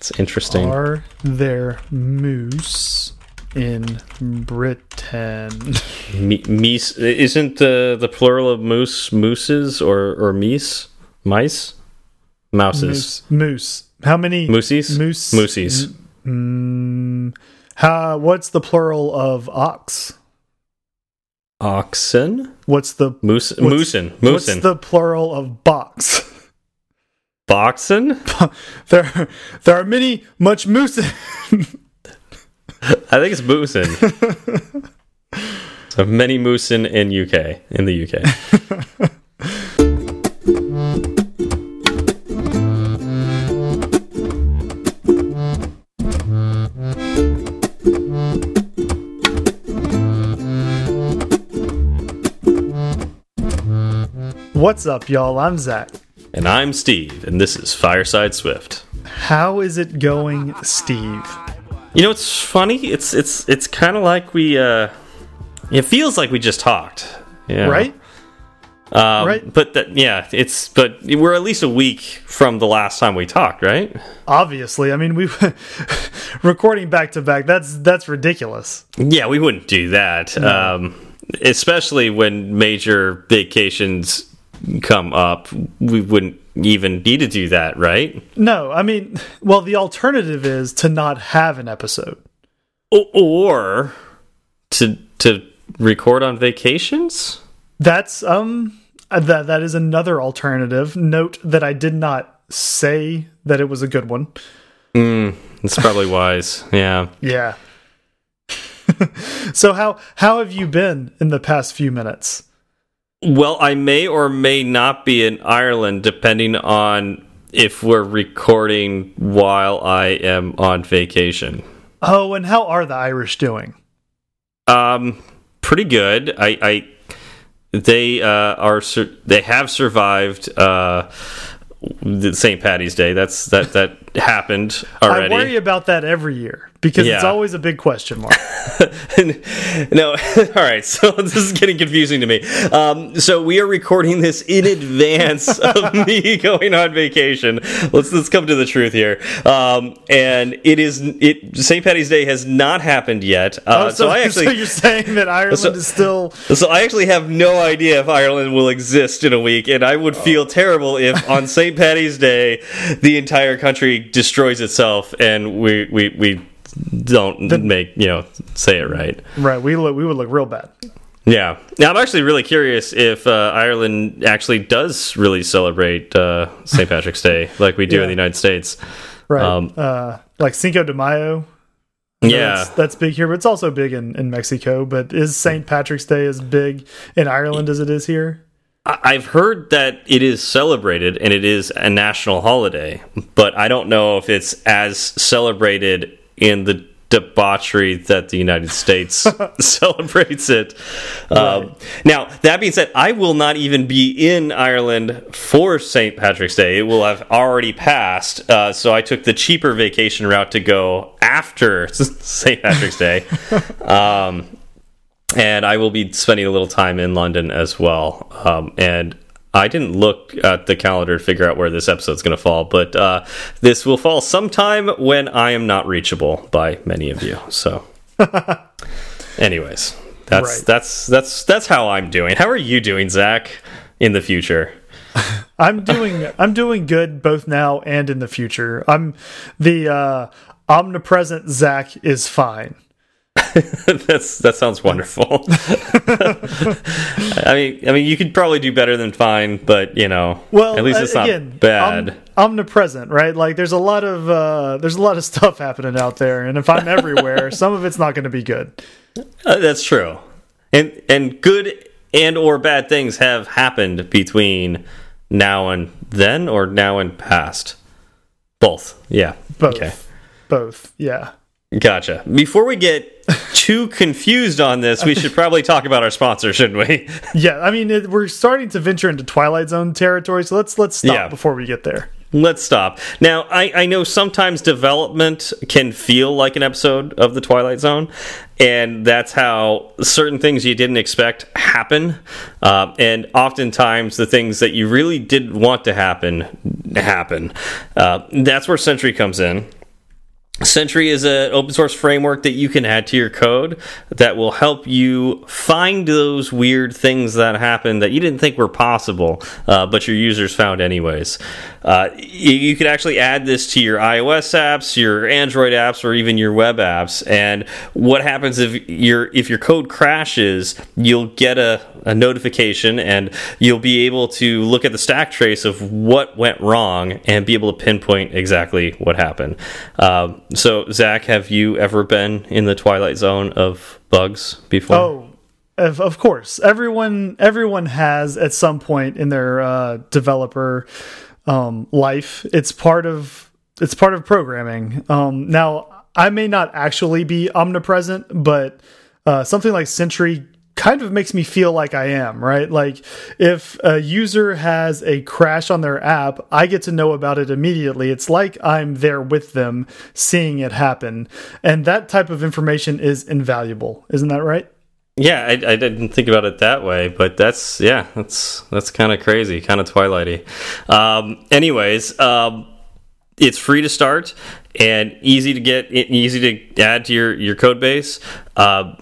It's interesting. Are there moose in Britain? Me meese isn't the the plural of moose mooses or or meese mice mouses moose. Moose. How many moosies moose moosies Mm, how, what's the plural of ox? oxen What's the moose what's- moosin what's the plural of box? Boxen there, there are many much moose. I think it's moosin. so many moosin in UK in the UK. What's up, y'all? I'm Zach. And I'm Steve, and this is Fireside Swift. How is it going, Steve? You know, it's funny. It's it's it's kind of like we. uh It feels like we just talked. Yeah. Right? Um, Right. But that, yeah, it's but we're at least a week from the last time we talked, right? Obviously, I mean, we recording back to back. That's that's ridiculous. Yeah, we wouldn't do that. Um, especially when major vacations come up, we wouldn't even need to do that, right? No, I mean, well, the alternative is to not have an episode. O or to to record on vacations. That's um that that is another alternative. Note that I did not say that it was a good one. It's probably wise. Yeah. Yeah. so how how have you been in the past few minutes? Well, I may or may not be in Ireland, depending on if we're recording while I am on vacation. Oh, and how are the Irish doing? Um, pretty good. I, I they uh, are they have survived uh, the St. Patty's Day. That's that that happened already. I worry about that every year because it's always a big question mark. no, all right. So this is getting confusing to me. Um, so we are recording this in advance of me going on vacation. Let's let's come to the truth here. Um, and it is it St. Patty's Day has not happened yet. Uh, Oh, so, I actually so you're saying that Ireland So- is still So I actually have no idea if Ireland will exist in a week, and I would feel terrible if on St. Patty's Day the entire country destroys itself and we we we don't make you know say it right. right. We look we would look real bad. Yeah. Now I'm actually really curious if uh, Ireland actually does really celebrate uh, St. Patrick's Day like we do Yeah. in the United States. Right. Um, uh, like Cinco de Mayo. Yeah. That's, that's big here, but it's also big in, in Mexico. But is St. Patrick's Day as big in Ireland as it is here? I've heard that it is celebrated and it is a national holiday, but I don't know if it's as celebrated in the debauchery that the United States celebrates it. Um, now, that being said, I will not even be in Ireland for St. Patrick's Day. It will have already passed. Uh, so I took the cheaper vacation route to go after St. Patrick's Day. Um, and I will be spending a little time in London as well. Um, and I didn't look at the calendar to figure out where this episode's going to fall, but uh, this will fall sometime when I am not reachable by many of you. So, anyways, that's Right. that's that's that's how I'm doing. How are you doing, Zach? In the future, I'm doing I'm doing good both now and in the future. I'm the uh, omnipresent Zach is fine. that's that sounds wonderful. I mean, I mean, you could probably do better than fine, but you know, Well, at least uh, it's not again, bad. om- omnipresent, right? Like there's a lot of uh, there's a lot of stuff happening out there, and if I'm everywhere, some of it's not going to be good. Uh, that's true. And and good and or bad things have happened between now and then or now and past. Both. Yeah. Both, Okay. both, yeah. Gotcha. Before we get too confused on this, we should probably talk about our sponsor, shouldn't we? Yeah, I mean, it, we're starting to venture into Twilight Zone territory, so let's let's stop Yeah. before we get there. Let's stop. Now, I, I know sometimes development can feel like an episode of The Twilight Zone, and that's how certain things you didn't expect happen. Uh, and oftentimes, the things that you really didn't want to happen happen. Uh, that's where Sentry comes in. Sentry is an open source framework that you can add to your code that will help you find those weird things that happen that you didn't think were possible, uh, but your users found anyways. Uh, you, you could actually add this to your iOS apps, your Android apps, or even your web apps. And what happens if your if your code crashes, you'll get a, a notification and you'll be able to look at the stack trace of what went wrong and be able to pinpoint exactly what happened. Um, so, Zach, have you ever been in the twilight zone of bugs before? Oh, of, of course. Everyone everyone has at some point in their uh, developer um, life. It's part of it's part of programming. Um, now, I may not actually be omnipresent, but uh, something like Sentry kind of makes me feel like I am, right? Like if a user has a crash on their app, I get to know about it immediately. It's like I'm there with them seeing it happen. And that type of information is invaluable. Isn't that right? Yeah, I, I, didn't think about it that way, but that's yeah, that's that's kind of crazy, kind of twilighty. Um, anyways, um, it's free to start and easy to get, easy to add to your your code base. Uh,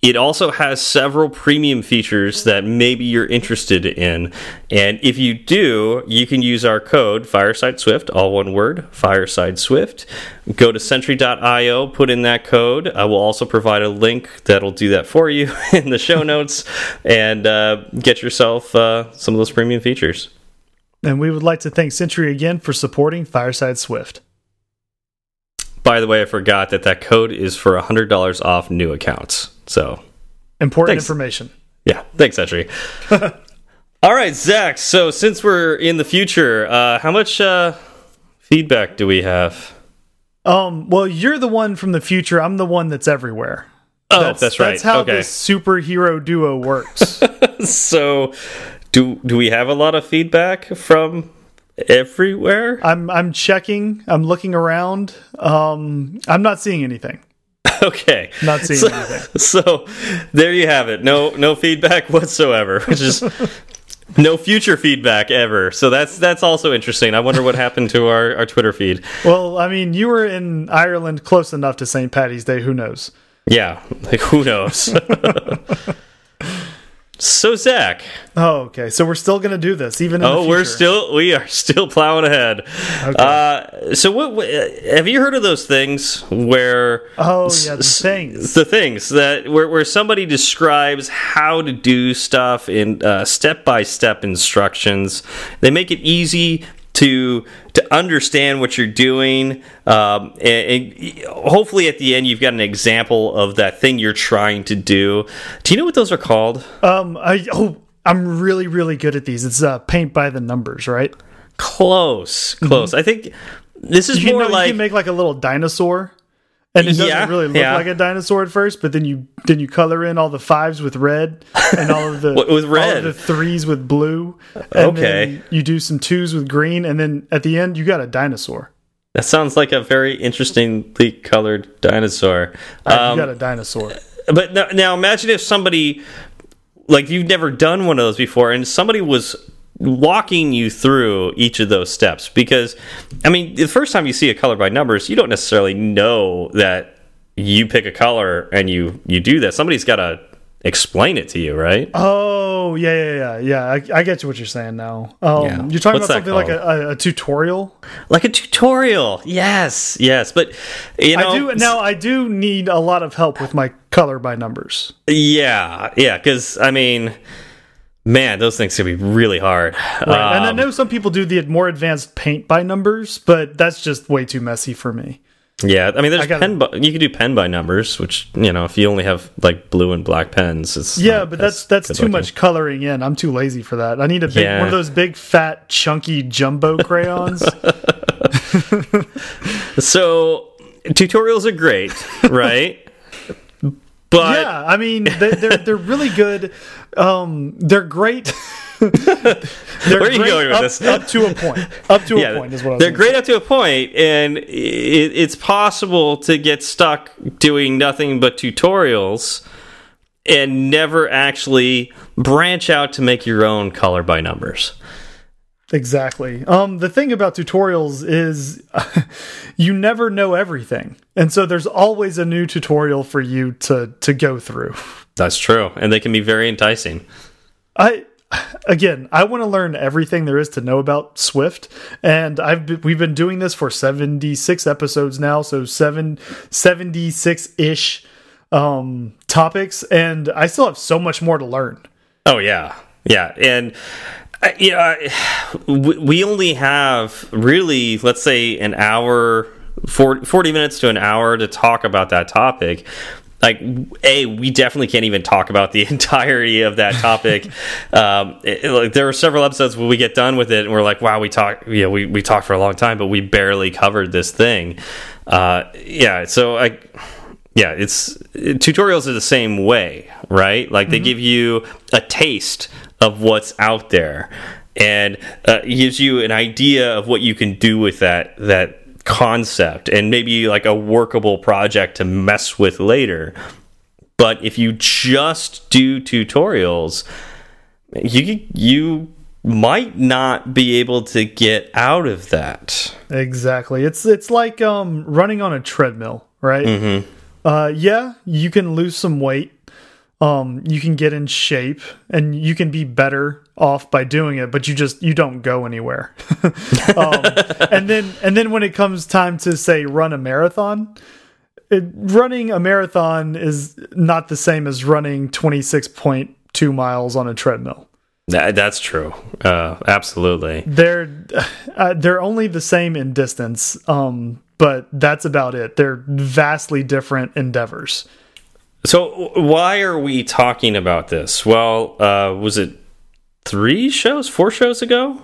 it also has several premium features that maybe you're interested in. And if you do, you can use our code Fireside Swift, all one word, Fireside Swift. Go to sentry.io, put in that code. I will also provide a link that'll do that for you in the show notes and uh, get yourself uh, some of those premium features. And we would like to thank Sentry again for supporting Fireside Swift. By the way, I forgot that that code is for $100 off new accounts. So important thanks. information. Yeah, thanks, Sentry. All right, Zach. So since we're in the future, uh, how much uh, feedback do we have? Um. Well, you're the one from the future. I'm the one that's everywhere. Oh, that's, that's right. That's how okay. this superhero duo works. so, do do we have a lot of feedback from everywhere? I'm I'm checking. I'm looking around. Um, I'm not seeing anything. Okay. Not seeing so, anything. So there you have it. No no feedback whatsoever. Which is no future feedback ever. So that's that's also interesting. I wonder what happened to our, our Twitter feed. Well, I mean, you were in Ireland close enough to St. Patty's Day. Who knows? Yeah, like who knows? So Zach. Oh, okay. So we're still going to do this, even. oh, we're still we are still plowing ahead. Okay. Uh, so what, what, have you heard of those things where? Oh yeah, the things. The things that where where somebody describes how to do stuff in step by step instructions. They make it easy to to understand what you're doing um, and, and, hopefully at the end you've got an example of that thing you're trying to do. Do you know what those are called? Um i oh i'm really really good at these. It's uh paint by the numbers right? Close close. Mm -hmm. i think this is you more know, like you can make like a little dinosaur and it doesn't yeah, really look yeah. like a dinosaur at first, but then you then you color in all the fives with red and all of the with red, the threes with blue. okay, you do some twos with green, and then at the end you got a dinosaur. That sounds like a very interestingly colored dinosaur. Um, you got a dinosaur. But now, now imagine if somebody like you've never done one of those before, and somebody was walking you through each of those steps. Because i mean the first time you see a color by numbers you don't necessarily know that you pick a color and you you do that. Somebody's got to explain it to you right? Oh yeah yeah yeah yeah. I, I get you what you're saying now. Um, yeah. you're talking What's about something like a, a, a, tutorial? Like a tutorial. Yes yes. But you know i do now i do need a lot of help with my color by numbers. Yeah yeah because i mean Man, those things can be really hard. Right. Um, and I um, know some people do the more advanced paint by numbers, but that's just way too messy for me. Yeah, I mean, there's I gotta, pen. By, you can do pen by numbers, which you know, if you only have like blue and black pens, it's yeah, but that's that's too looking. much coloring in. I'm too lazy for that. I need a big yeah. one of those big, fat, chunky jumbo crayons. so tutorials are great, right? But yeah, I mean they're they're, they're really good. Um, they're great. they're Where are you going with up, this? up to a point. Up to yeah, a point is what I was they're great say. up to a point, and it, it's possible to get stuck doing nothing but tutorials and never actually branch out to make your own color by numbers. Exactly. Um, the thing about tutorials is you never know everything. And so there's always a new tutorial for you to to go through. That's true. And they can be very enticing. I again, I want to learn everything there is to know about Swift, and I've been, we've been doing this for 76 episodes now, so 7 76-ish um topics and I still have so much more to learn. Oh yeah. Yeah. And uh, you know, we only have really, let's say, an hour, 40, 40 minutes to an hour to talk about that topic like a we definitely can't even talk about the entirety of that topic. Um, it, like there are several episodes where we get done with it and we're like wow we talked you know we, we talked for a long time but we barely covered this thing. Uh, yeah so i yeah it's tutorials are the same way right? Like mm -hmm. they give you a taste of what's out there and uh, gives you an idea of what you can do with that that concept and maybe like a workable project to mess with later. But if you just do tutorials, you you might not be able to get out of that. Exactly. It's it's like um running on a treadmill, right? Mm -hmm. Uh yeah, you can lose some weight um, you can get in shape and you can be better off by doing it, but you just you don't go anywhere. um, and then and then when it comes time to say run a marathon, it, running a marathon is not the same as running twenty six point two miles on a treadmill. That, that's true. Uh, absolutely. They're uh, they're only the same in distance, um, but that's about it. They're vastly different endeavors. So why are we talking about this? Well, uh, was it three shows, four shows ago?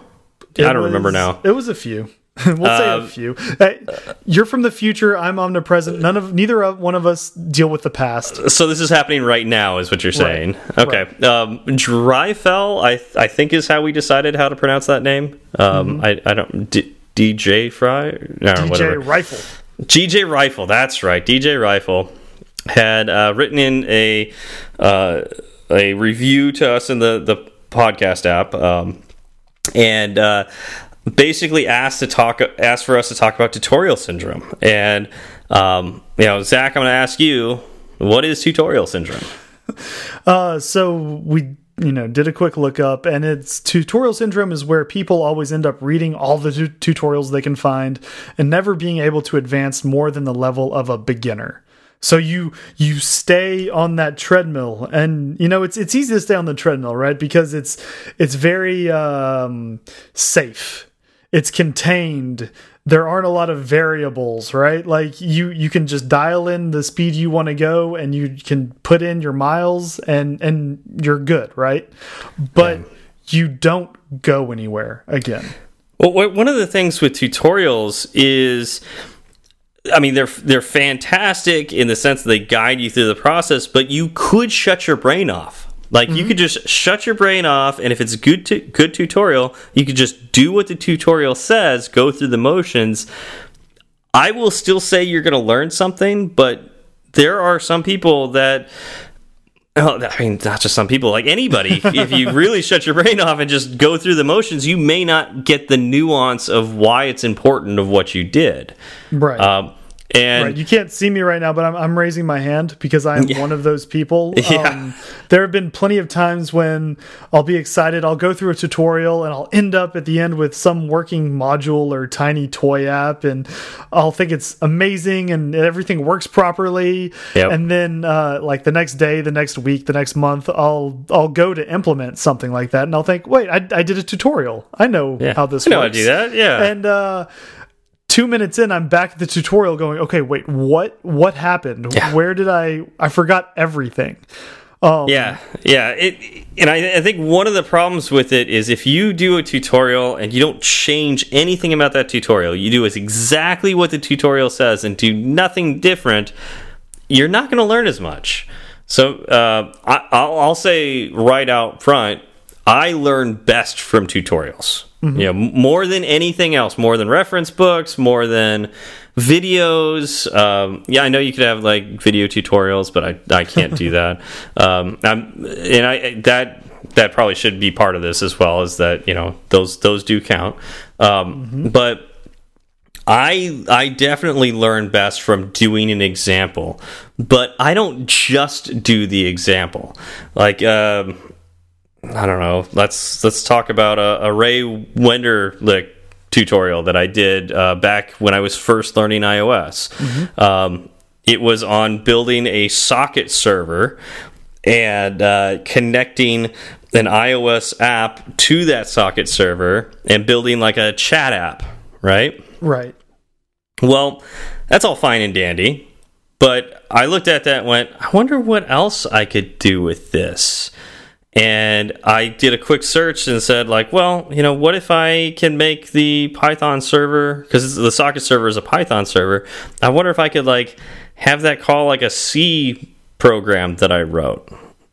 It I don't was, remember now. It was a few. we'll uh, say a uh, few. Hey, you're from the future. I'm omnipresent. None of neither of one of us deal with the past. So this is happening right now, is what you're saying? Right. Okay. Right. Um, Dryfell, I I think is how we decided how to pronounce that name. Um, mm -hmm. I I don't D DJ Fry. No, DJ whatever. Rifle. DJ Rifle. That's right. DJ Rifle had uh, written in a uh, a review to us in the the podcast app, um, and uh, basically asked to talk asked for us to talk about tutorial syndrome. And um, you know, Zach, I'm going to ask you, what is tutorial syndrome? Uh, so we you know did a quick look up and it's tutorial syndrome is where people always end up reading all the tutorials they can find and never being able to advance more than the level of a beginner so you you stay on that treadmill, and you know it's it's easy to stay on the treadmill, right? Because it's it's very um, safe. It's contained. There aren't a lot of variables, right? Like you you can just dial in the speed you want to go, and you can put in your miles, and and you're good, right? But yeah. you don't go anywhere again. Well, one of the things with tutorials is I mean, they're they're fantastic in the sense that they guide you through the process, but you could shut your brain off. Like mm -hmm. you mm-hmm. could just shut your brain off, and if it's a good good tutorial, you could just do what the tutorial says, go through the motions. I will still say you're going to learn something, but there are some people that Oh, I mean, not just some people, like anybody. if you really shut your brain off and just go through the motions, you may not get the nuance of why it's important of what you did. Right. Um, and right. you can't see me right now, but I'm, I'm raising my hand because I am yeah. one of those people. Yeah. Um, there have been plenty of times when I'll be excited. I'll go through a tutorial and I'll end up at the end with some working module or tiny toy app, and I'll think it's amazing and everything works properly. Yep. And then, uh, like the next day, the next week, the next month, I'll I'll go to implement something like that, and I'll think, wait, I, I did a tutorial. I know yeah. how this I know works. how to do that. Yeah. And uh, two minutes in i'm back at the tutorial going okay wait what what happened? Yeah. where did i i forgot everything. Um, yeah yeah it and I, I think one of the problems with it is if you do a tutorial and you don't change anything about that tutorial you do exactly what the tutorial says and do nothing different you're not going to learn as much. So uh, I, will say right out front i learn best from tutorials Mm -hmm. You know, more than anything else, more than reference books, more than videos. Um, yeah, I know you could have like video tutorials, but I I can't do that. Um, I'm, and I that that probably should be part of this as well. Is that you know those those do count, um, mm -hmm. but I I definitely learn best from doing an example, but I don't just do the example. Like um, I don't know. Let's let's talk about a, a Ray Wenderlich tutorial that I did uh, back when I was first learning iOS. Mm -hmm. um, it was on building a socket server and uh, connecting an iOS app to that socket server and building like a chat app, right? Right. Well, that's all fine and dandy. But I looked at that and went, I wonder what else I could do with this. And I did a quick search and said, like, well, you know, what if I can make the Python server, because the socket server is a Python server. I wonder if I could, like, have that call like a C program that I wrote.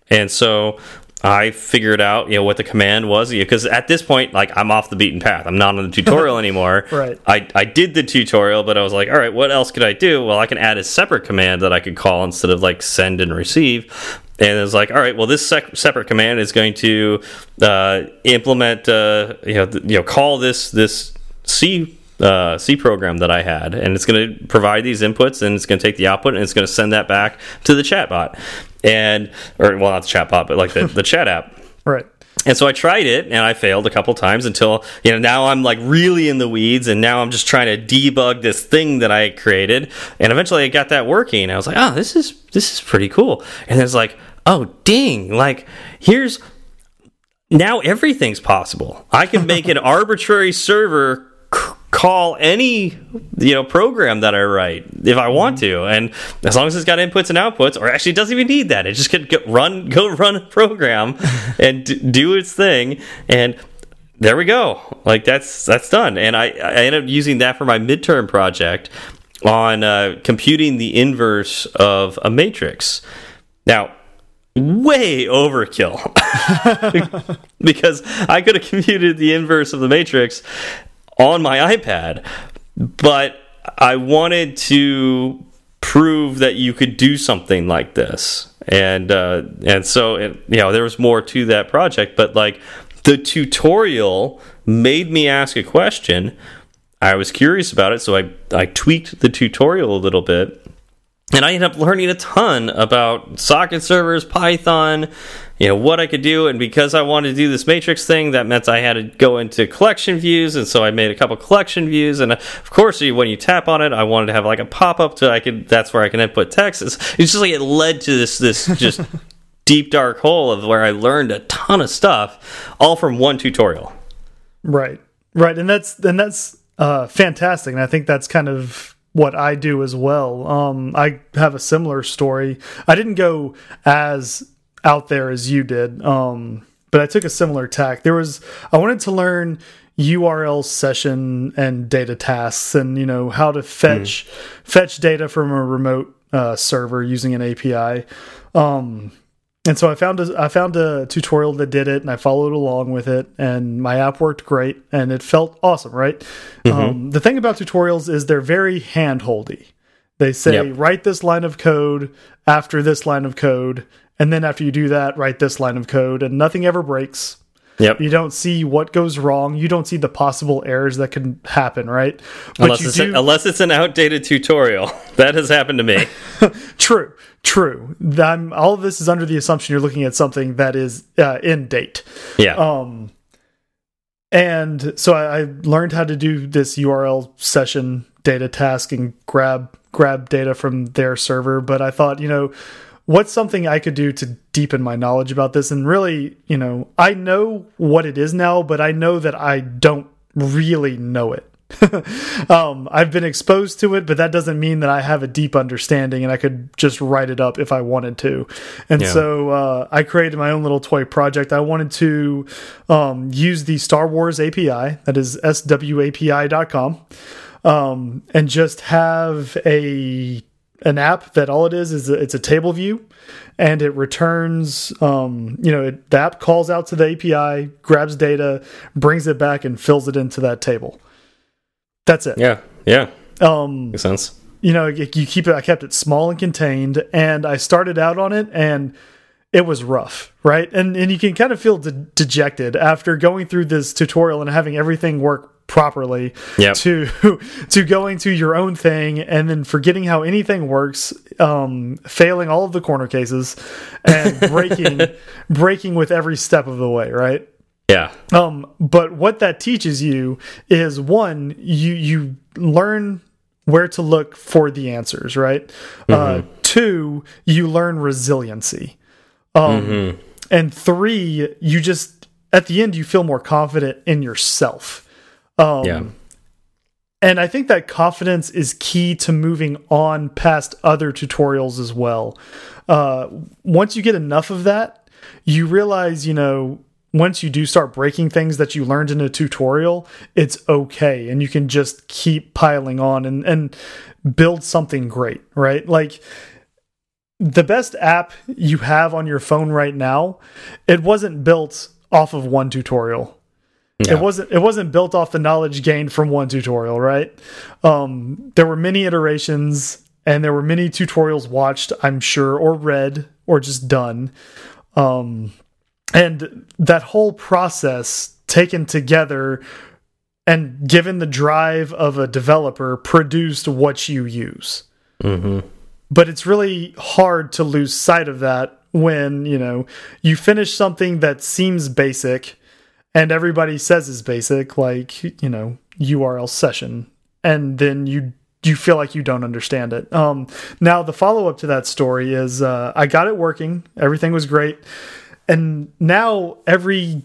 And so I figured out, you know, what the command was because at this point, like I'm off the beaten path. I'm not on the tutorial anymore. right. I I did the tutorial, but I was like, all right, what else could I do? Well, I can add a separate command that I could call instead of like send and receive. And it was like, all right, well, this separate command is going to uh, implement, uh, you know, you know, call this this C uh, C program that I had, and it's going to provide these inputs, and it's going to take the output, and it's going to send that back to the chatbot, and or well, not the chatbot, but like the the chat app, right. And so I tried it and I failed a couple times until, you know, now I'm like really in the weeds and now I'm just trying to debug this thing that I created. And eventually I got that working. I was like, oh, this is, this is pretty cool. And it's like, oh, ding, like here's, now everything's possible. I can make an arbitrary server call any you know program that I write if I want to, and as long as it's got inputs and outputs, or actually it doesn't even need that, it just could get run go run a program and do its thing, and there we go. Like that's that's done, and I I ended up using that for my midterm project on uh, computing the inverse of a matrix. Now way overkill. Because I could have computed the inverse of the matrix on my iPad, but I wanted to prove that you could do something like this, and uh, and so it, you know there was more to that project, but like the tutorial made me ask a question. I was curious about it, so I I tweaked the tutorial a little bit. And I ended up learning a ton about socket servers, Python, you know what I could do, and because I wanted to do this matrix thing, that meant I had to go into collection views, and so I made a couple collection views, and of course, when you tap on it, I wanted to have like a pop up to I could that's where I can input text. It's, it's just like it led to this this just deep dark hole of where I learned a ton of stuff, all from one tutorial. Right, right, and that's and that's uh, fantastic, and I think that's kind of what I do as well. Um, I have a similar story. I didn't go as out there as you did. Um, but I took a similar tack. There was I wanted to learn URL session and data tasks, and you know how to fetch mm. fetch data from a remote uh, server using an API. Um, and so I found a, I found a tutorial that did it, and I followed along with it, and my app worked great, and it felt awesome. Right. Mm -hmm. um, the thing about tutorials is they're very handholdy. They say yep. write this line of code after this line of code, and then after you do that, write this line of code, and nothing ever breaks. Yep. You don't see what goes wrong. You don't see the possible errors that could happen, right? But unless, it's, do... unless it's an outdated tutorial. That has happened to me. true, true. I'm, all of this is under the assumption you're looking at something that is uh, in date. Yeah. Um, and so I, I learned how to do this URL session data task and grab grab data from their server. But I thought, you know, what's something I could do to deepen my knowledge about this? And really, you know, I know what it is now, but I know that I don't really know it. um, I've been exposed to it, but that doesn't mean that I have a deep understanding and I could just write it up if I wanted to. And yeah. so uh, I created my own little toy project. I wanted to um, use the Star Wars API, that is swapi.com, um, and just have a an app that all it is is a, it's a table view and it returns um, you know it, the app calls out to the api grabs data brings it back and fills it into that table. That's it. Yeah yeah. Um makes sense. you know you keep it i kept it small and contained and i started out on it and it was rough right? And and you can kind of feel de dejected after going through this tutorial and having everything work properly Yep. to to going to your own thing and then forgetting how anything works um failing all of the corner cases and breaking breaking with every step of the way right? Yeah. um but what that teaches you is one you you learn where to look for the answers right? Uh two you learn resiliency. Um and three you just at the end you feel more confident in yourself um Yeah. and I think that confidence is key to moving on past other tutorials as well. Uh, once you get enough of that, you realize, you know, once you do start breaking things that you learned in a tutorial, it's okay. And you can just keep piling on and, and build something great, right? Like, the best app you have on your phone right now, it wasn't built off of one tutorial Yeah. it wasn't it wasn't built off the knowledge gained from one tutorial right? Um there were many iterations and there were many tutorials watched i'm sure or read or just done. Um and that whole process taken together and given the drive of a developer produced what you use. But it's really hard to lose sight of that when you know you finish something that seems basic and everybody says is basic like you know url session and then you you feel like you don't understand it um now the follow-up to that story is uh i got it working everything was great and now every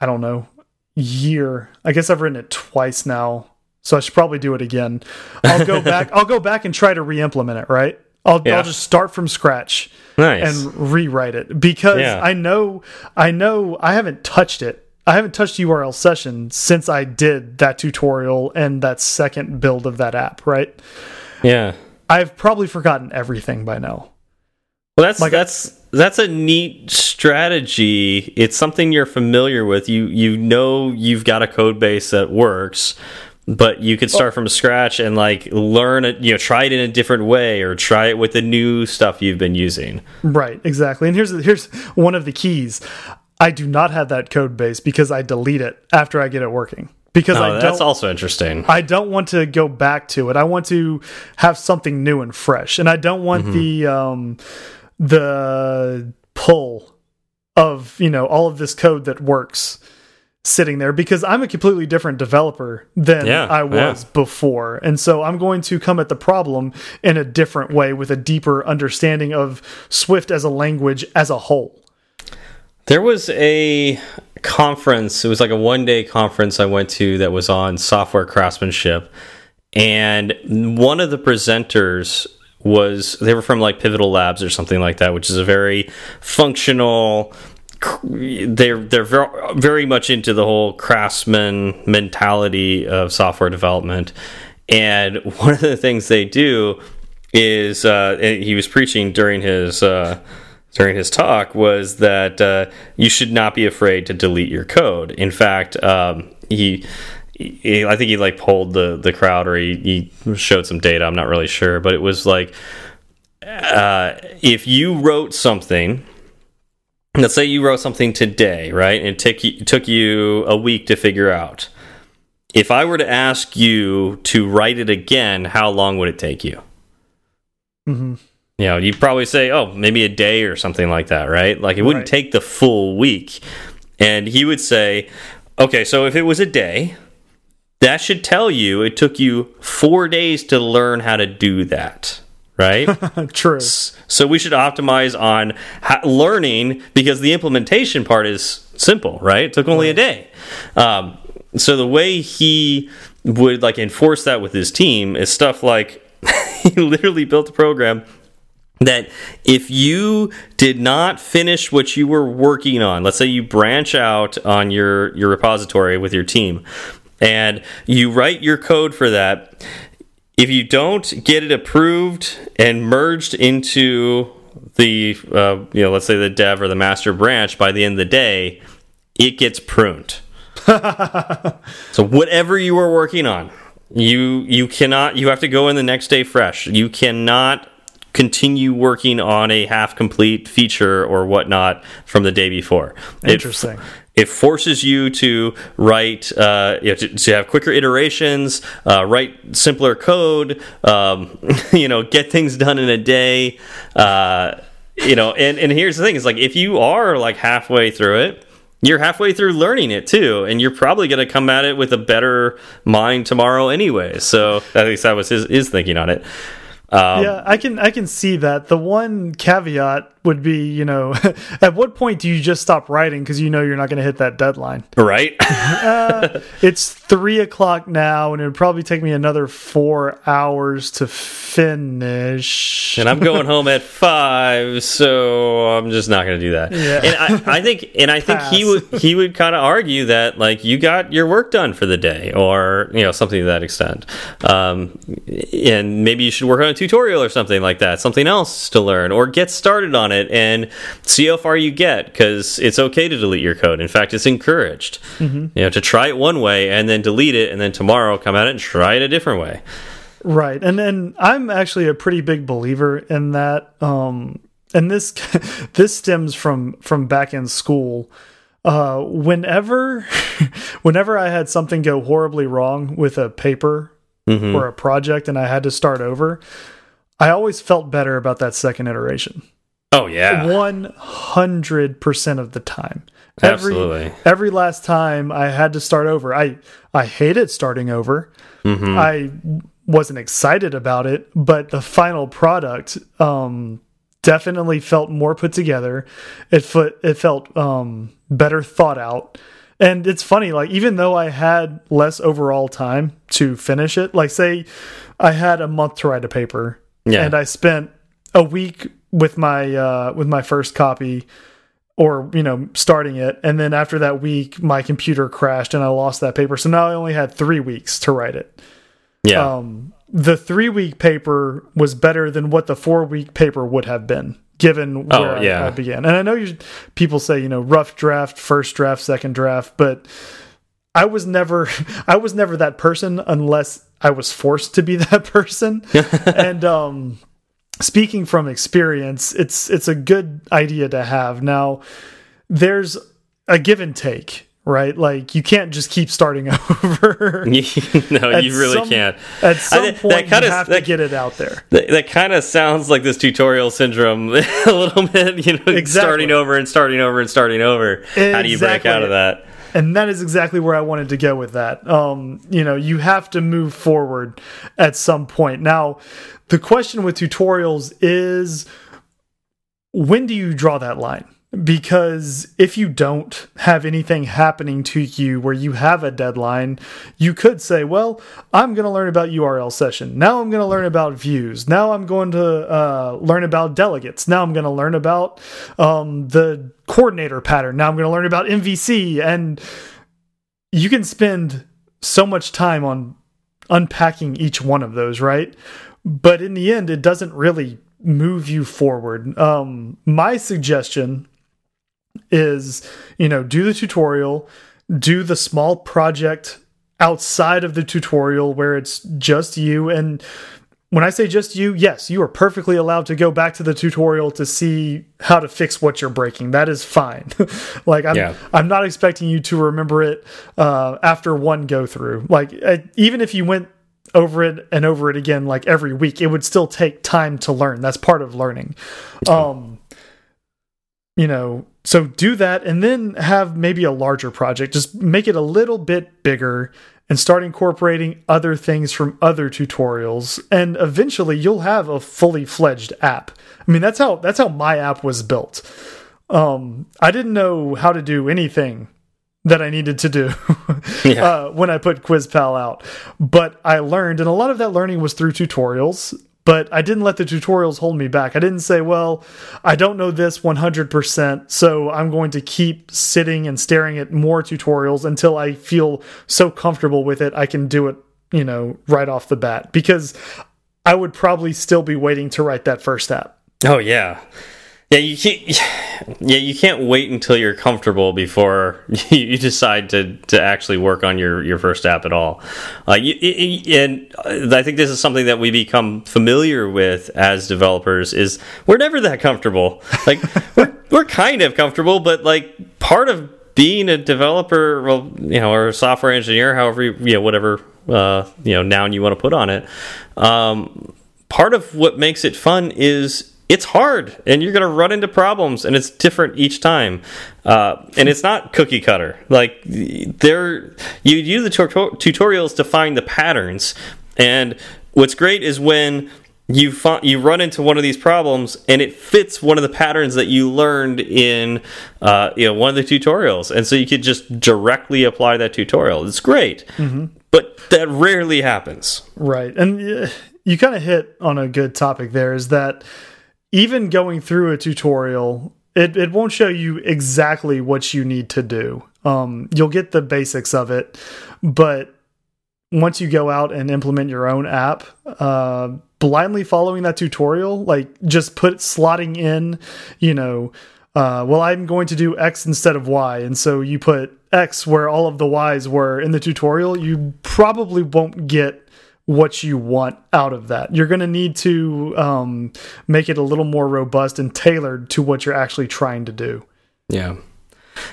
i don't know year i guess i've written it twice now so i should probably do it again i'll go back i'll go back and try to re-implement it right i'll, Yeah. I'll just start from scratch Nice. and rewrite it because Yeah. I know I know I haven't touched it. I haven't touched URL session since I did that tutorial and that second build of that app, right? yeah. I've probably forgotten everything by now. Well, that's Like- that's that's a neat strategy. It's something you're familiar with. You you know you've got a code base that works, but you could start from scratch and like learn it. You know, try it in a different way or try it with the new stuff you've been using. Right, exactly. And here's here's one of the keys. I do not have that code base because I delete it after I get it working. Because I Oh, don't that's also interesting. I don't want to go back to it. I want to have something new and fresh, and I don't want Mm-hmm. the um, the pull of you know all of this code that works sitting there because I'm a completely different developer than Yeah, I was yeah. before, and so I'm going to come at the problem in a different way with a deeper understanding of Swift as a language as a whole. There was a conference, it was like a one day conference I went to that was on software craftsmanship. And one of the presenters was, they were from like Pivotal Labs or something like that, which is a very functional, they're they're very, much into the whole craftsman mentality of software development and one of the things they do is uh, he was preaching during his uh, during his talk was that uh, you should not be afraid to delete your code in fact um, he he- I think he like polled the the crowd or he, he showed some data. I'm not really sure, but it was like uh, if you wrote something let's say you wrote something today, right? And it took you, took you a week to figure out. If I were to ask you to write it again, how long would it take you? hmm You know, you'd probably say, "Oh, maybe a day or something like that," right? Like it wouldn't Right. take the full week. And he would say, "Okay, so if it was a day, that should tell you it took you 4 days to learn how to do that." Right? True. So we should optimize on learning because the implementation part is simple, right? It took only a day. Um, so the way he would like enforce that with his team is stuff like he literally built a program that if you did not finish what you were working on, let's say you branch out on your your repository with your team and you write your code for that, if you don't get it approved and merged into the uh, you know let's say the dev or the master branch by the end of the day, it gets pruned. so whatever you were working on, you you cannot you have to go in the next day fresh. You cannot continue working on a half complete feature or whatnot from the day before. It- Interesting. it forces you to write uh, you know, to, to, have quicker iterations uh, write simpler code um, you know get things done in a day uh, you know and, and here's the thing is like if you are like halfway through it you're halfway through learning it too and you're probably going to come at it with a better mind tomorrow anyway so at least that was his, his thinking on it um, yeah, I can I can see that. The one caveat would be, you know, at what point do you just stop writing because you know you're not going to hit that deadline? Right. uh, it's three o'clock now, and it would probably take me another four hours to finish. And I'm going home at five, so I'm just not going to do that. Yeah. And I, I think, and I think Pass. he would he would kind of argue that like you got your work done for the day, or you know something to that extent. Um, and maybe you should work on a tutorial or something like that, something else to learn, or get started on it and see how far you get because it's okay to delete your code. In fact, it's encouraged. Mm -hmm. You know, to try it one way and then delete it, and then tomorrow come at it and try it a different way. Right, and and I'm actually a pretty big believer in that. Um, and this this stems from from back in school. Uh, whenever whenever I had something go horribly wrong with a paper mm -hmm. or a project and I had to start over, I always felt better about that second iteration. Oh yeah. 100% of the time. Absolutely. Every every last time I had to start over. I I hated starting over. Mm -hmm. I wasn't excited about it, but the final product um definitely felt more put together. It felt it felt um better thought out. And it's funny like even though I had less overall time to finish it, like say I had a month to write a paper yeah. And I spent a week with my uh, with my first copy or you know starting it. And then after that week my computer crashed and i lost that paper. So now i only had three weeks to write it. Yeah. Um, the three week paper was better than what the four week paper would have been given oh, where yeah. I, I, began. And i know you people say you know rough draft first draft second draft but i was never i was never that person unless I was forced to be that person. and um, speaking from experience, it's it's a good idea to have. Now, there's a give and take, right? Like you can't just keep starting over. no, you really some, can't. At some I, point, kinda, you have that, to get it out there. That, that kind of sounds like this tutorial syndrome a little bit. You know, exactly. starting over and starting over and starting over. Exactly. How do you break out of that? and that is exactly where I wanted to go with that. Um, you know, you have to move forward at some point. Now, the question with tutorials is when do you draw that line? because if you don't have anything happening to you where you have a deadline, you could say, well, I'm going to learn about URL session. Now I'm going to learn about views. Now I'm going to uh, learn about delegates. Now I'm going to learn about um, the coordinator pattern. Now I'm going to learn about MVC. And you can spend so much time on unpacking each one of those, right? But in the end, it doesn't really move you forward. Um, my suggestion is you know do the tutorial do the small project outside of the tutorial where it's just you and when I say just you, yes, you are perfectly allowed to go back to the tutorial to see how to fix what you're breaking. That is fine. like I'm, yeah. I'm not expecting you to remember it uh, after one go through. Like uh, even if you went over it and over it again, like every week, it would still take time to learn. That's part of learning. Um, you know, so do that and then have maybe a larger project. Just make it a little bit bigger and start incorporating other things from other tutorials and eventually you'll have a fully fledged app. I mean, that's how that's how my app was built. Um, I didn't know how to do anything that I needed to do yeah. uh, when I put QuizPal out. But I learned, and a lot of that learning was through tutorials but I didn't let the tutorials hold me back. I didn't say, well, I don't know this 100%, so I'm going to keep sitting and staring at more tutorials until I feel so comfortable with it I can do it, you know, right off the bat because I would probably still be waiting to write that first app. Oh yeah. Yeah, you can't. Yeah, you can't wait until you're comfortable before you decide to to actually work on your your first app at all. Uh, you, and I think this is something that we become familiar with as developers. Is we're never that comfortable. Like we're we're kind of comfortable, but like part of being a developer, well, you know, or a software engineer, however, you, you know, whatever uh, you know noun you want to put on it. Um, part of what makes it fun is it's hard and you're going to run into problems and it's different each time. Uh, and it's not cookie cutter. Like there you use the tutorials to find the patterns. And what's great is when you you run into one of these problems and it fits one of the patterns that you learned in uh, you know one of the tutorials. And so you could just directly apply that tutorial. It's great mm -hmm. but that rarely happens. Right. And uh, you kind of hit on a good topic there is that even going through a tutorial it, it won't show you exactly what you need to do um, you'll get the basics of it but once you go out and implement your own app, uh, blindly following that tutorial, like just put slotting in, you know, uh, well, I'm going to do X instead of Y. And so you put X where all of the Y's were in the tutorial, you probably won't get what you want out of that. You're going to need to um, make it a little more robust and tailored to what you're actually trying to do. Yeah.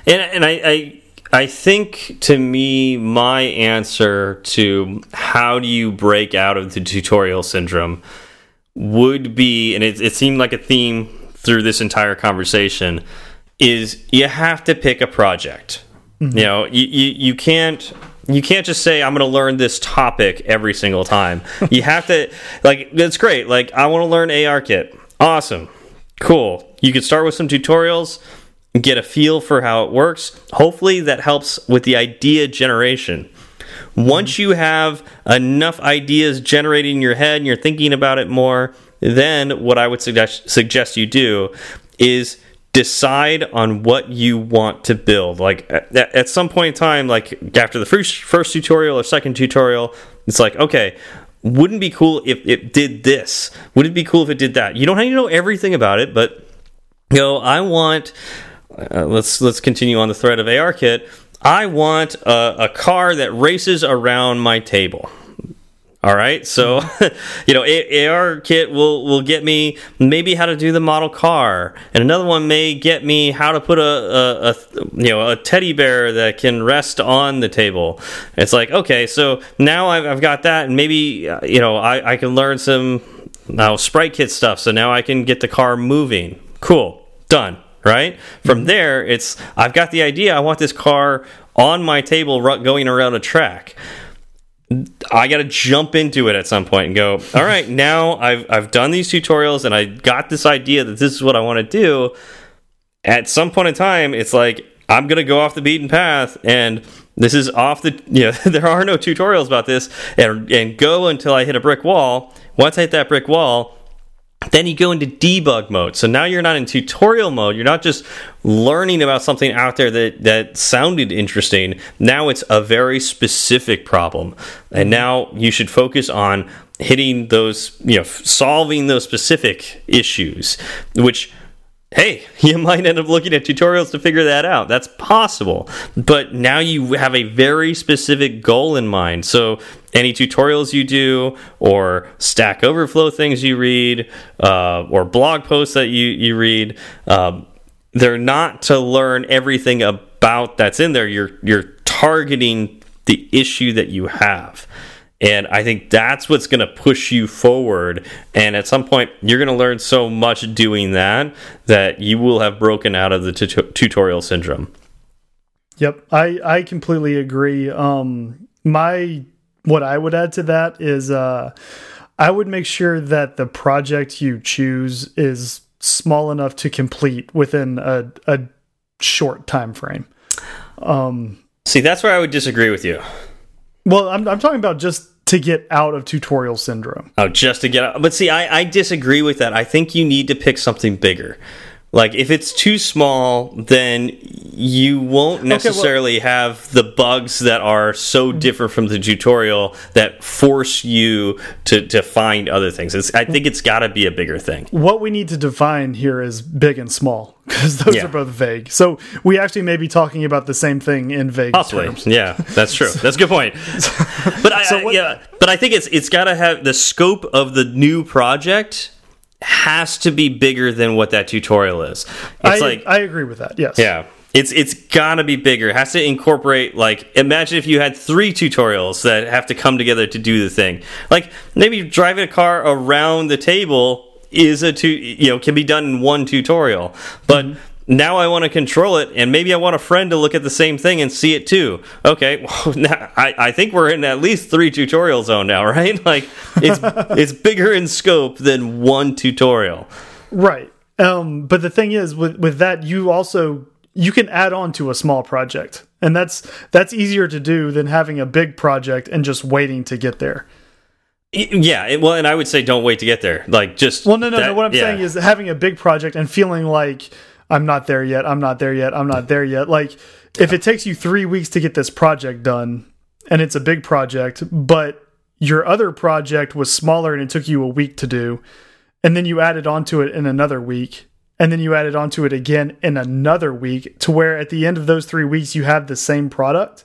And, and I, I I think to me, my answer to how do you break out of the tutorial syndrome would be, and it, it seemed like a theme through this entire conversation, is you have to pick a project. Mm -hmm. You know, you, you, you can't you can't just say I'm going to learn this topic every single time. you have to like it's great. Like I want to learn ARKit. Awesome. Cool. You can start with some tutorials get a feel for how it works. Hopefully, that helps with the idea generation. Once you have enough ideas generating in your head and you're thinking about it more, then what I would suggest, suggest you do is decide on what you want to build. Like at, at some point in time, like after the first, first tutorial or second tutorial, it's like, okay, wouldn't be cool if it did this? Would it be cool if it did that? You don't have to know everything about it, but you know, I want uh, let's let's continue on the thread of ARKit. I want a, a car that races around my table. All right, so you know, ARKit will will get me maybe how to do the model car, and another one may get me how to put a, a, a you know a teddy bear that can rest on the table. It's like okay, so now I've, I've got that, and maybe uh, you know I, I can learn some now SpriteKit stuff. So now I can get the car moving. Cool, done right? From mm-hmm. there, it's I've got the idea. I want this car on my table going around a track. I got to jump into it at some point and go, all right, now I've I've done these tutorials and I got this idea that this is what I want to do. At some point in time, it's like I'm going to go off the beaten path and this is off the you know there are no tutorials about this and and go until I hit a brick wall. Once I hit that brick wall, then you go into debug mode. So now you're not in tutorial mode. You're not just learning about something out there that, that sounded interesting. Now it's a very specific problem. And now you should focus on hitting those, you know, solving those specific issues, which hey, you might end up looking at tutorials to figure that out. That's possible. But now you have a very specific goal in mind. So any tutorials you do or Stack Overflow things you read uh, or blog posts that you, you read, um, they're not to learn everything about that's in there. You're, you're targeting the issue that you have. And I think that's what's going to push you forward. And at some point, you're going to learn so much doing that that you will have broken out of the tutorial syndrome. Yep, I I completely agree. Um, my what I would add to that is uh, I would make sure that the project you choose is small enough to complete within a, a short time frame. Um, See, that's where I would disagree with you. Well, I'm I'm talking about just to get out of tutorial syndrome. Oh, just to get out. But see, I, I disagree with that. I think you need to pick something bigger. Like if it's too small, then you won't necessarily okay, well, have the bugs that are so mm-hmm. different from the tutorial that force you to to find other things. It's, I think mm-hmm. it's got to be a bigger thing. What we need to define here is big and small because those yeah. are both vague. So we actually may be talking about the same thing in vague Possibly. terms. Yeah, that's true. that's a good point. but I, so what, I, yeah, but I think it's it's got to have the scope of the new project has to be bigger than what that tutorial is. It's I, like I agree with that. Yes. Yeah. It's it's gotta be bigger. It has to incorporate like imagine if you had three tutorials that have to come together to do the thing. Like maybe driving a car around the table is a two you know can be done in one tutorial, but. Mm -hmm. Now I want to control it, and maybe I want a friend to look at the same thing and see it too. Okay, well, now, I, I think we're in at least three tutorial zone now, right? Like it's it's bigger in scope than one tutorial. Right. Um, but the thing is, with with that, you also you can add on to a small project and that's that's easier to do than having a big project and just waiting to get there yeah well and i would say don't wait to get there like just well no no, that, no what i'm yeah. saying is having a big project and feeling like i'm not there yet. I'm not there yet. I'm not there yet. Like if it takes you three weeks to get this project done and it's a big project but your other project was smaller and it took you a week to do and then you added onto it in another week and then you added onto it again in another week to where at the end of those three weeks you have the same product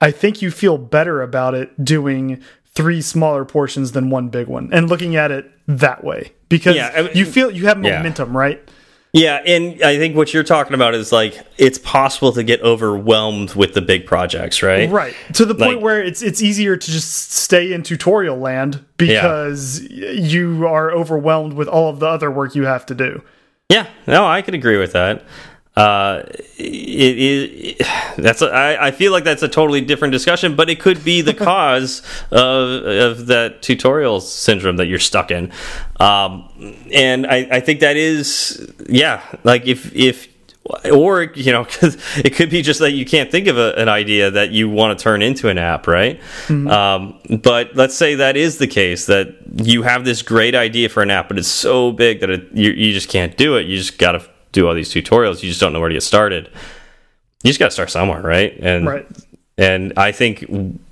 i think you feel better about it doing three smaller portions than one big one and looking at it that way. Because yeah, I mean, you feel you have momentum yeah. right yeah, and I think what you're talking about is like it's possible to get overwhelmed with the big projects, right? Right. To the point like, where it's it's easier to just stay in tutorial land because yeah. you are overwhelmed with all of the other work you have to do. Yeah, no, I could agree with that. Uh, it, it, that's a, I, I feel like that's a totally different discussion, but it could be the cause of of that tutorial syndrome that you're stuck in. Um, and I, I think that is yeah, like if if or you know it could be just that you can't think of a, an idea that you want to turn into an app right mm -hmm. um, but let's say that is the case that you have this great idea for an app but it's so big that it, you, you just can't do it you just got to do all these tutorials you just don't know where to get started you just got to start somewhere right and right. and i think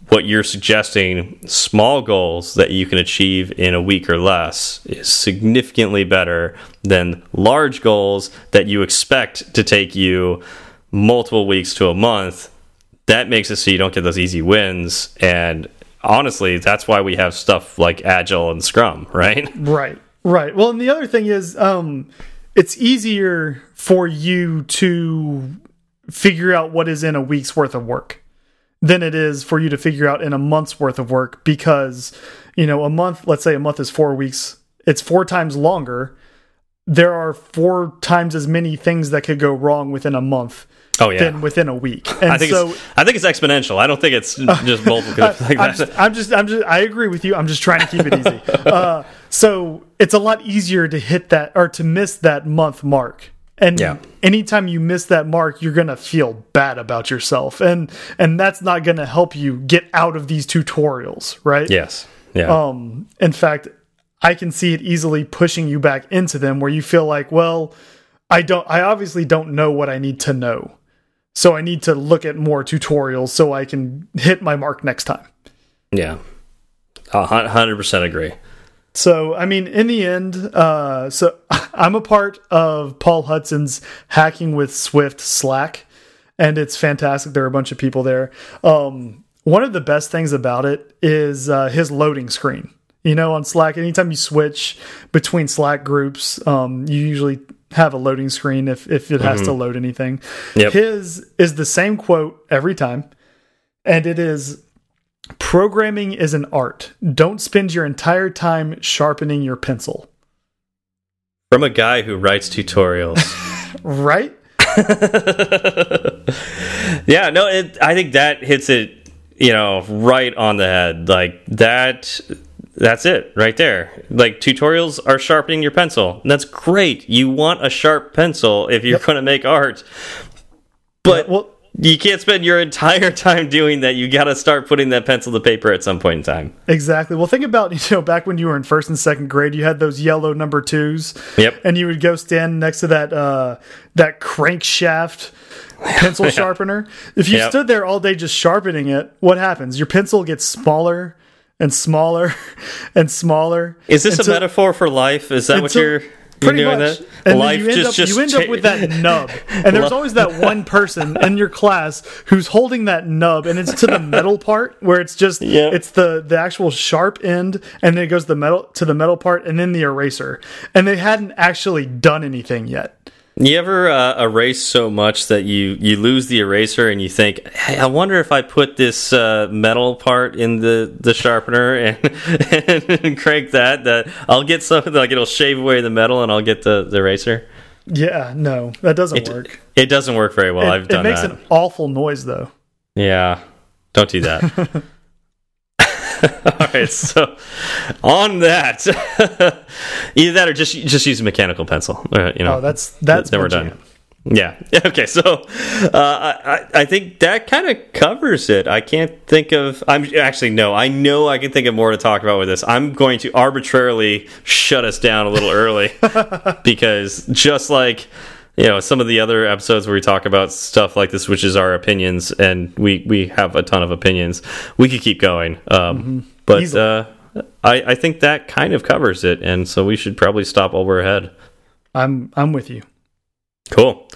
what you're suggesting, small goals that you can achieve in a week or less, is significantly better than large goals that you expect to take you multiple weeks to a month. That makes it so you don't get those easy wins. And honestly, that's why we have stuff like Agile and Scrum, right? Right, right. Well, and the other thing is, um, it's easier for you to figure out what is in a week's worth of work than it is for you to figure out in a month's worth of work because you know a month let's say a month is four weeks it's four times longer. There are four times as many things that could go wrong within a month Oh yeah, than within a week. And I think so, it's, I think it's exponential. I don't think it's just multiple. Like I'm, just, I'm, just, I'm just, I agree with you. I'm just trying to keep it easy. uh, so it's a lot easier to hit that or to miss that month mark and yeah. anytime you miss that mark you're going to feel bad about yourself and and that's not going to help you get out of these tutorials right yes yeah um in fact i can see it easily pushing you back into them where you feel like well i don't i obviously don't know what i need to know so i need to look at more tutorials so i can hit my mark next time yeah 100% agree so, I mean, in the end, uh, so I'm a part of Paul Hudson's Hacking with Swift Slack, and it's fantastic. There are a bunch of people there. Um, one of the best things about it is uh, his loading screen. You know, on Slack, anytime you switch between Slack groups, um, you usually have a loading screen if, if it has mm -hmm. to mm-hmm. load anything. Yep. His is the same quote every time, and it is Programming is an art. Don't spend your entire time sharpening your pencil. From a guy who writes tutorials. right? yeah, no, it, I think that hits it, you know, right on the head. Like that that's it right there. Like tutorials are sharpening your pencil. That's great. You want a sharp pencil if you're yep. going to make art. But well, you can't spend your entire time doing that. You got to start putting that pencil to paper at some point in time. Exactly. Well, think about you know back when you were in first and second grade, you had those yellow number twos. Yep. And you would go stand next to that uh, that crankshaft pencil yeah. sharpener. If you yep. stood there all day just sharpening it, what happens? Your pencil gets smaller and smaller and smaller. Is this a metaphor for life? Is that what you're? Pretty much. That? And Life you end, just, up, just you end up with that nub. And there's always that one person in your class who's holding that nub and it's to the metal part where it's just yep. it's the the actual sharp end and then it goes the metal to the metal part and then the eraser. And they hadn't actually done anything yet. You ever uh, erase so much that you you lose the eraser and you think, hey, I wonder if I put this uh, metal part in the the sharpener and, and crank that that I'll get something like it'll shave away the metal and I'll get the, the eraser. Yeah, no, that doesn't It, work. it doesn't work very well. It, I've done. it makes that. an awful noise though. Yeah, don't do that. All right, so on that, either that or just just use a mechanical pencil. Uh, you know, Oh, that's that's then we're done. jam. Yeah. Okay. So uh, I I think that kind of covers it. I can't think of. I'm actually no. I know I can think of more to talk about with this. I'm going to arbitrarily shut us down a little early because just like you know some of the other episodes where we talk about stuff like this, which is our opinions, and we we have a ton of opinions. We could keep going. Um, But Easily. uh, I I think that kind of covers it, and so we should probably stop while we're ahead. I'm I'm with you. Cool.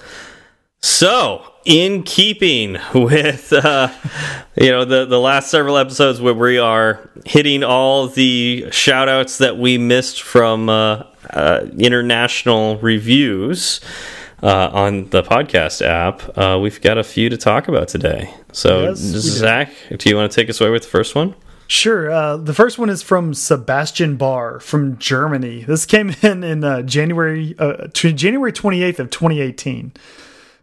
So, in keeping with uh, you know the the last several episodes where we are hitting all the shout outs that we missed from uh, uh, international reviews uh, on the podcast app, uh, we've got a few to talk about today. So, Yes. Zach, do you want to take us away with the first one? Sure. Uh, the first one is from Sebastian Barr from Germany. This came in in uh, January uh, January 28th of 2018.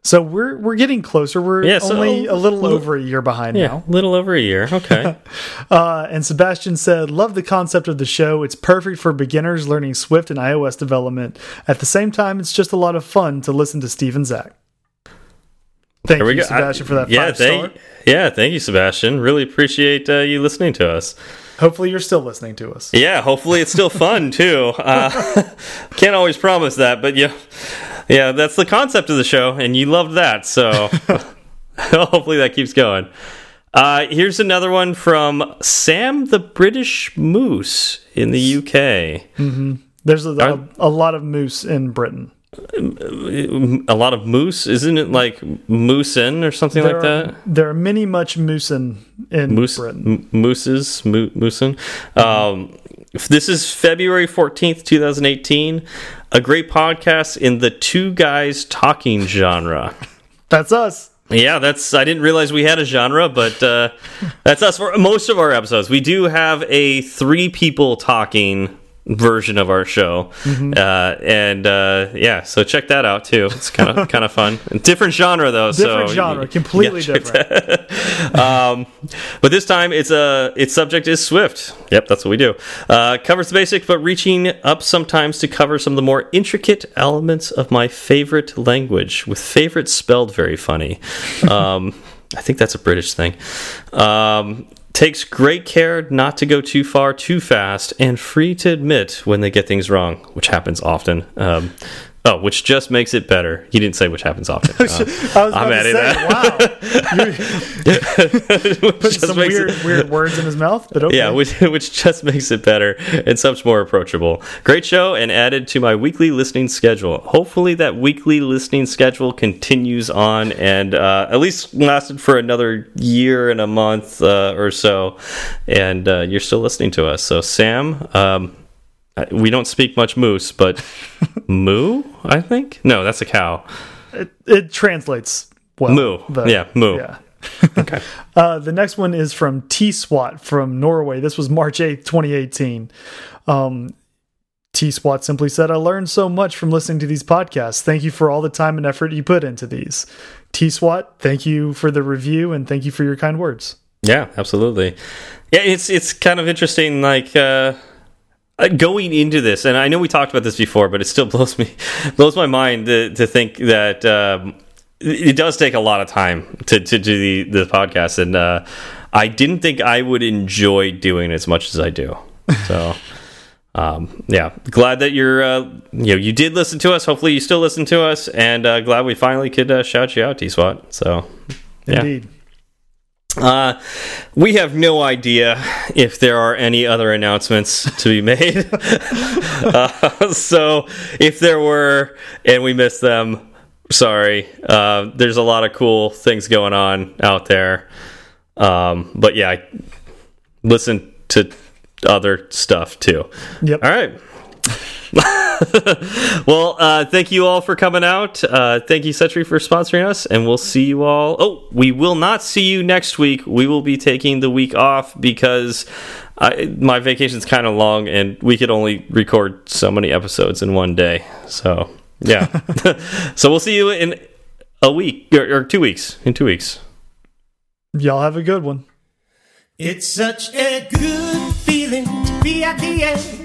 So we're we're getting closer. We're Yeah, so- only a little over a year behind Yeah, now. a little over a year. Okay. Uh, and Sebastian said, "Love the concept of the show. It's perfect for beginners learning Swift and iOS development. At the same time, it's just a lot of fun to listen to Steve and Zach." Thank There you, go. Sebastian, for that yeah, five star. thank, yeah, thank you, Sebastian. Really appreciate uh, you listening to us. Hopefully, you're still listening to us. Yeah, hopefully it's still fun too. Uh, can't always promise that, but yeah, yeah, that's the concept of the show, and you loved that, so hopefully that keeps going. Uh, here's another one from Sam the British Moose in the UK. There's a, a, a lot of moose in Britain. A lot of moose, isn't it like moosin or something There like are, that? there are many much moosin in Moose, Britain. mooses, mo moosin. Um, this is February 14th, 2018. A great podcast in the two guys talking genre. That's us. Yeah, that's. I didn't realize we had a genre, but uh, that's us for most of our episodes. We do have a three people talking version of our show, uh, and uh, yeah, so check that out too. It's kind of kind of fun. Different genre though. Different so genre, you- completely different. um, but this time it's a its subject is Swift. Yep, that's what we do. Uh, covers the basic, but reaching up sometimes to cover some of the more intricate elements of my favorite language. With favorite spelled very funny. Um, I think that's a British thing. Um, takes great care not to go too far too fast and free to admit when they get things wrong, which happens often. Um, oh, which just makes it better. He didn't say which happens often. Uh, I was I'm to adding say, that. wow, put just some weird, it- weird words in his mouth, but okay. yeah, which, which just makes it better and such more approachable. Great show and added to my weekly listening schedule. Hopefully, that weekly listening schedule continues on and uh, at least lasted for another year and a month uh, or so. And uh, you're still listening to us. So, Sam, um, we don't speak much moose, but moo, I think? No, that's a cow. it, it translates well. Moo. but- Yeah, moo. Yeah. Okay. Uh, the next one is from T SWAT from Norway. This was March 8th, 2018. Um, T SWAT simply said, I learned so much from listening to these podcasts. Thank you for all the time and effort you put into these. T SWAT, thank you for the review and thank you for your kind words. Yeah, absolutely. Yeah, it's it's kind of interesting, like uh, uh, going into this, and I know we talked about this before, but it still blows me blows my mind to, to think that um, it it does take a lot of time to to do the the podcast, and uh, I didn't think I would enjoy doing it as much as I do. So. Um, yeah, glad that you're, uh, you know, you did listen to us. Hopefully, you still listen to us, and uh, glad we finally could uh, shout you out, T SWAT. So, yeah. Indeed. Uh, we have no idea if there are any other announcements to be made. uh, so if there were and we missed them, sorry. Uh, there's a lot of cool things going on out there. Um, but yeah, listen to other stuff too. Yep. All right. well, uh, thank you all for coming out. Uh, thank you, Sentry, for sponsoring us, and we'll see you all. Oh, we will not see you next week. We will be taking the week off because I, my vacation's kind of long, and we could only record so many episodes in one day. So, yeah. so we'll see you in a week or, or two weeks. In two weeks. Y'all have a good one. It's such a good feeling to be at the end.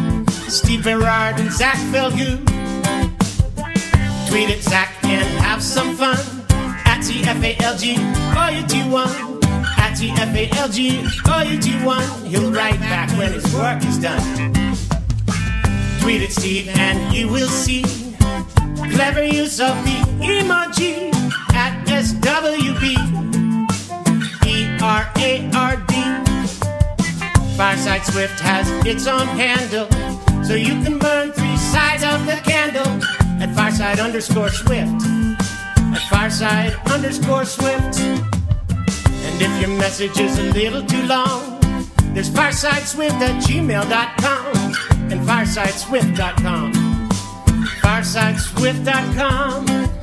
Steve Berard and Zach Belgu. Tweet at Zach and have some fun. At TFALG, all you do one. At TFALG, all you do one. He'll write back when his work is done. Tweet at Steve and you will see clever use of the emoji at SWB. R A R D. Fireside Swift has its own handle, so you can burn three sides of the candle at Fireside underscore Swift. At Fireside underscore Swift. And if your message is a little too long, there's firesideswift at gmail.com and firesideswift.com. Firesideswift.com.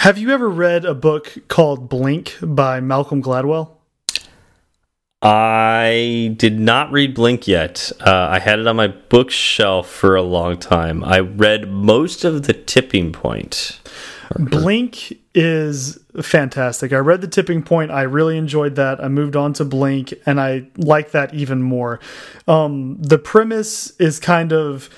have you ever read a book called Blink by Malcolm Gladwell? I did not read Blink yet. Uh, I had it on my bookshelf for a long time. I read most of The Tipping Point. Blink is fantastic. I read The Tipping Point. I really enjoyed that. I moved on to Blink, and I like that even more. Um, the premise is kind of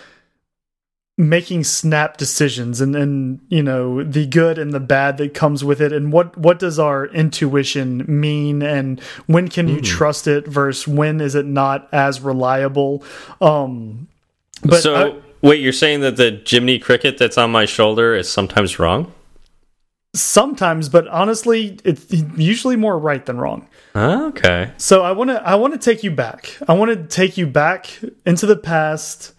making snap decisions and and you know the good and the bad that comes with it. And what what does our intuition mean? And when can you mm. trust it versus when is it not as reliable? Um but so I, wait you're saying that the Jiminy Cricket that's on my shoulder is sometimes wrong? Sometimes but honestly it's usually more right than wrong. Okay. So i want to i want to take you back. I want to take you back into the past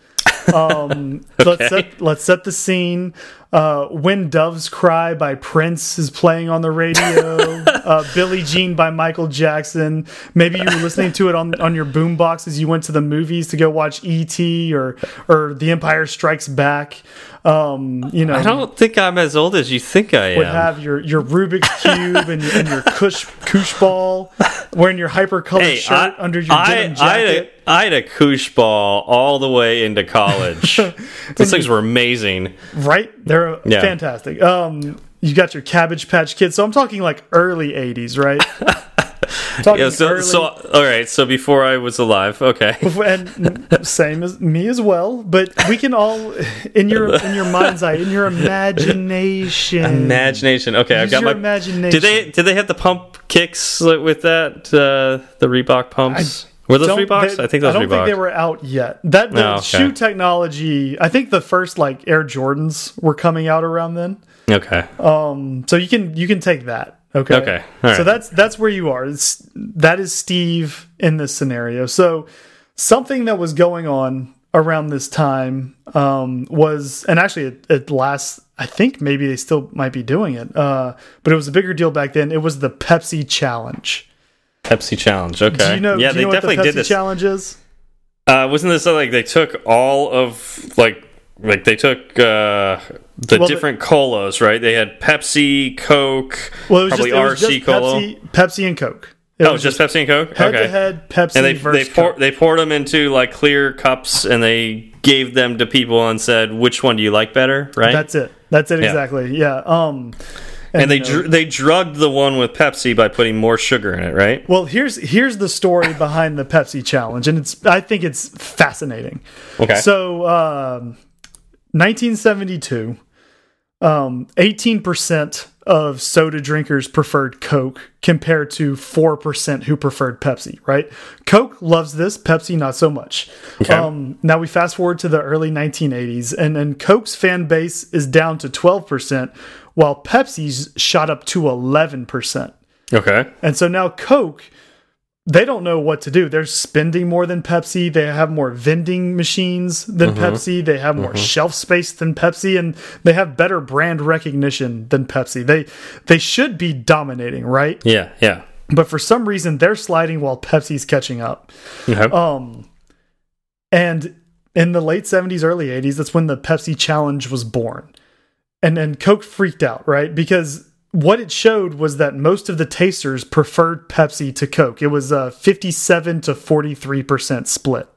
um, okay. Let's set let's set the scene. Uh, "When Doves Cry" by Prince is playing on the radio. uh, "Billie Jean" by Michael Jackson. Maybe you were listening to it on on your boombox as you went to the movies to go watch E.T. or or The Empire Strikes Back. Um, you know, I don't think I'm as old as you think I am. Would have your your Rubik's cube and, and your Koosh Koosh ball, wearing your hyper colored hey, shirt I, under your I, denim jacket. I, had a Koosh ball all the way into college. Those things were amazing. Right? They're yeah. fantastic. Um, you got your Cabbage Patch Kids. So I'm talking like early '80s, right? yeah, so, early. so all right. So before I was alive, okay, and same as me as well. But we can all in your in your mind's eye, in your imagination, imagination. Okay, Use I've got my imagination. Did they did they have the pump kicks with that uh, the Reebok pumps? I, were those Reeboks? They, I think those. I don't Reeboks. think they were out yet. That the oh, okay. shoe technology. I think the first like Air Jordans were coming out around then. Okay. Um. So you can you can take that. Okay. Okay. So that's that's where you are. It's, that is Steve in this scenario. So something that was going on around this time um, was, and actually it, it lasts. I think maybe they still might be doing it, uh, but it was a bigger deal back then. It was the Pepsi Challenge. Pepsi Challenge. Okay. Do you know? Yeah, do you they know definitely the Pepsi did this. Challenge is. Uh, wasn't this like they took all of like like they took uh, the well, different the, colas, right? They had Pepsi, Coke, well, it was probably just, RC Cola, Pepsi, Pepsi and Coke. It oh, just, just, Pepsi and Coke. Head okay. to head, Pepsi. And they they, pour, they poured them into like clear cups, and they gave them to people and said, "Which one do you like better?" Right. That's it. That's it yeah. exactly. Yeah. Um, and, and they dr they drugged the one with Pepsi by putting more sugar in it, right? Well, here's here's the story behind the Pepsi challenge, and it's I think it's fascinating. Okay. So, um, 1972 um, 18% of soda drinkers preferred Coke compared to 4% who preferred Pepsi, right? Coke loves this, Pepsi not so much. Okay. Um, now we fast forward to the early 1980s, and, and Coke's fan base is down to 12%, while Pepsi's shot up to 11%. Okay. And so now Coke, they don't know what to do. They're spending more than Pepsi. They have more vending machines than Mm-hmm. Pepsi. They have more shelf space than Pepsi, and they have better brand recognition than Pepsi. They they should be dominating, right? Yeah. Yeah. But for some reason, they're sliding while Pepsi's catching up. Um, and in the late 70s, early 80s, that's when the Pepsi challenge was born. And and Coke freaked out, right? Because what it showed was that most of the tasters preferred Pepsi to Coke. It was a 57 to 43% split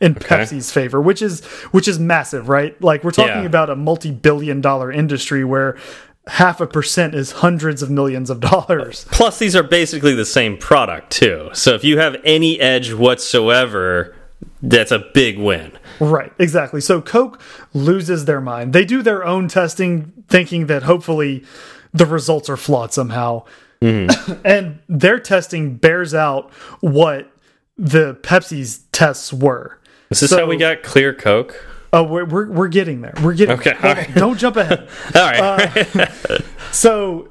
in Pepsi's favor, which is which is massive, right? Like we're talking Yeah. about a multi-billion dollar industry where half a percent is hundreds of millions of dollars. Plus, these are basically the same product too. So if you have any edge whatsoever, that's a big win. Right, exactly. So Coke loses their mind. They do their own testing, thinking that hopefully the results are flawed somehow. Mm-hmm. and their testing bears out what the Pepsi's tests were. Is this So- how we got clear Coke? Oh, we're, we're, we're getting there. We're getting Okay, on. alright. Don't jump ahead. All right. Uh, so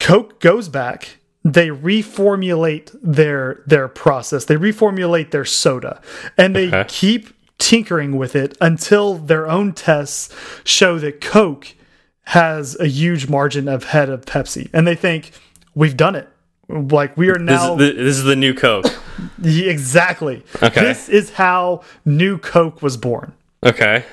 Coke goes back. They reformulate their their process. They reformulate their soda, and they Okay. keep tinkering with it until their own tests show that Coke has a huge margin ahead of Pepsi, and they think we've done it. Like we are this, now is the, this is the new Coke. Exactly. Okay. This is how New Coke was born Okay.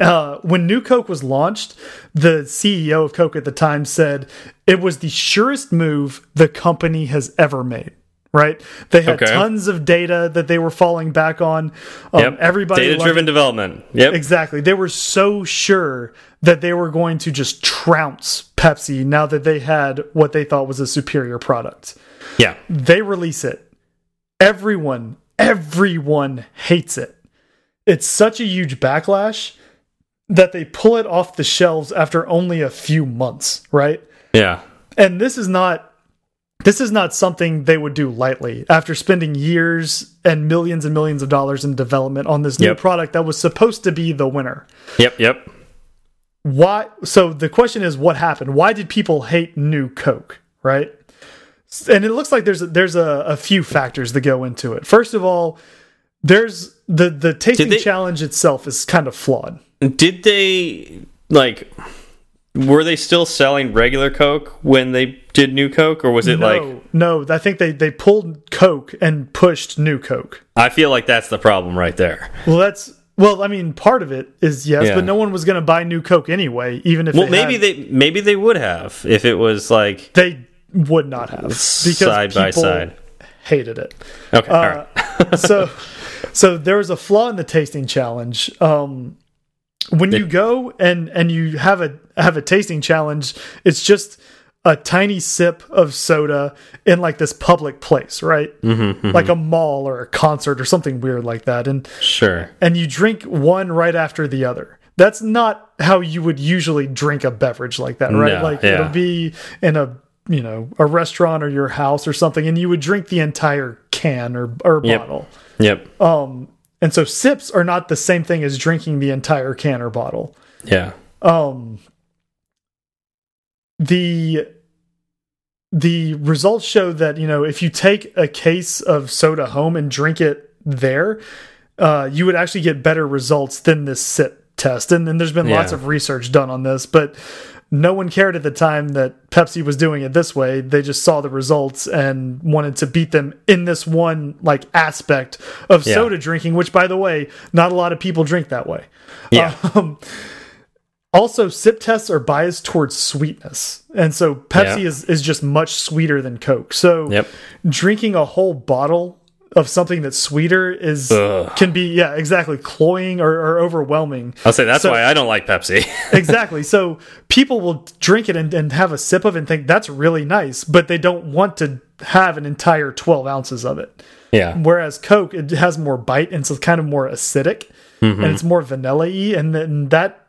uh, when New Coke was launched, the CEO of Coke at the time said it was the surest move the company has ever made. Right? They had Okay. tons of data that they were falling back on. Um, Yep. Everybody data driven development. Yep. Exactly. They were so sure that they were going to just trounce Pepsi now that they had what they thought was a superior product. Yeah. They release it. Everyone, everyone hates it. It's such a huge backlash that they pull it off the shelves after only a few months, right? Yeah. And this is not this is not something they would do lightly after spending years and millions and millions of dollars in development on this new Yep. product that was supposed to be the winner. Yep. Yep. Why so the question is what happened? Why did people hate new Coke, right? And it looks like there's a, there's a, a few factors that go into it. First of all, there's the the tasting challenge itself is kind of flawed. Did they like? Were they still selling regular Coke when they did New Coke, or was it no, like? no, I think they they pulled Coke and pushed new Coke. I feel like that's the problem right there. Well, that's well, I mean, part of it is yes, Yeah. but no one was going to buy new Coke anyway, even if Well, they maybe had- they maybe they would have if it was like they would not have because side by side. hated it. Okay. all Uh, right. so so there was a flaw in the tasting challenge um when you go and and you have a have a tasting challenge it's just a tiny sip of soda in like this public place right Mm-hmm, like a mall or a concert or something weird like that and Sure. and you drink one right after the other that's not how you would usually drink a beverage like that right No, like yeah. it'll be in a you know a restaurant or your house or something and you would drink the entire can or or Yep. bottle Yep. um, and so sips are not the same thing as drinking the entire can or bottle. Yeah. Um, the the results show that you know if you take a case of soda home and drink it there, uh, you would actually get better results than this sip test. And then there's been lots of research done on this, but no one cared at the time that Pepsi was doing it this way. They just saw the results and wanted to beat them in this one like aspect of Yeah. soda drinking, which by the way, not a lot of people drink that way. Yeah. Um, also, sip tests are biased towards sweetness, and so Pepsi Yeah. is is just much sweeter than Coke. So, Yep. drinking a whole bottle of something that's sweeter is Ugh. can be yeah exactly cloying or, or overwhelming. I'll say that's So- why I don't like Pepsi. exactly. So people will drink it and, and have a sip of it and think that's really nice, but they don't want to have an entire twelve ounces of it. yeah. Whereas Coke, it has more bite and so it's kind of more acidic Mm-hmm. and it's more vanilla y. And then that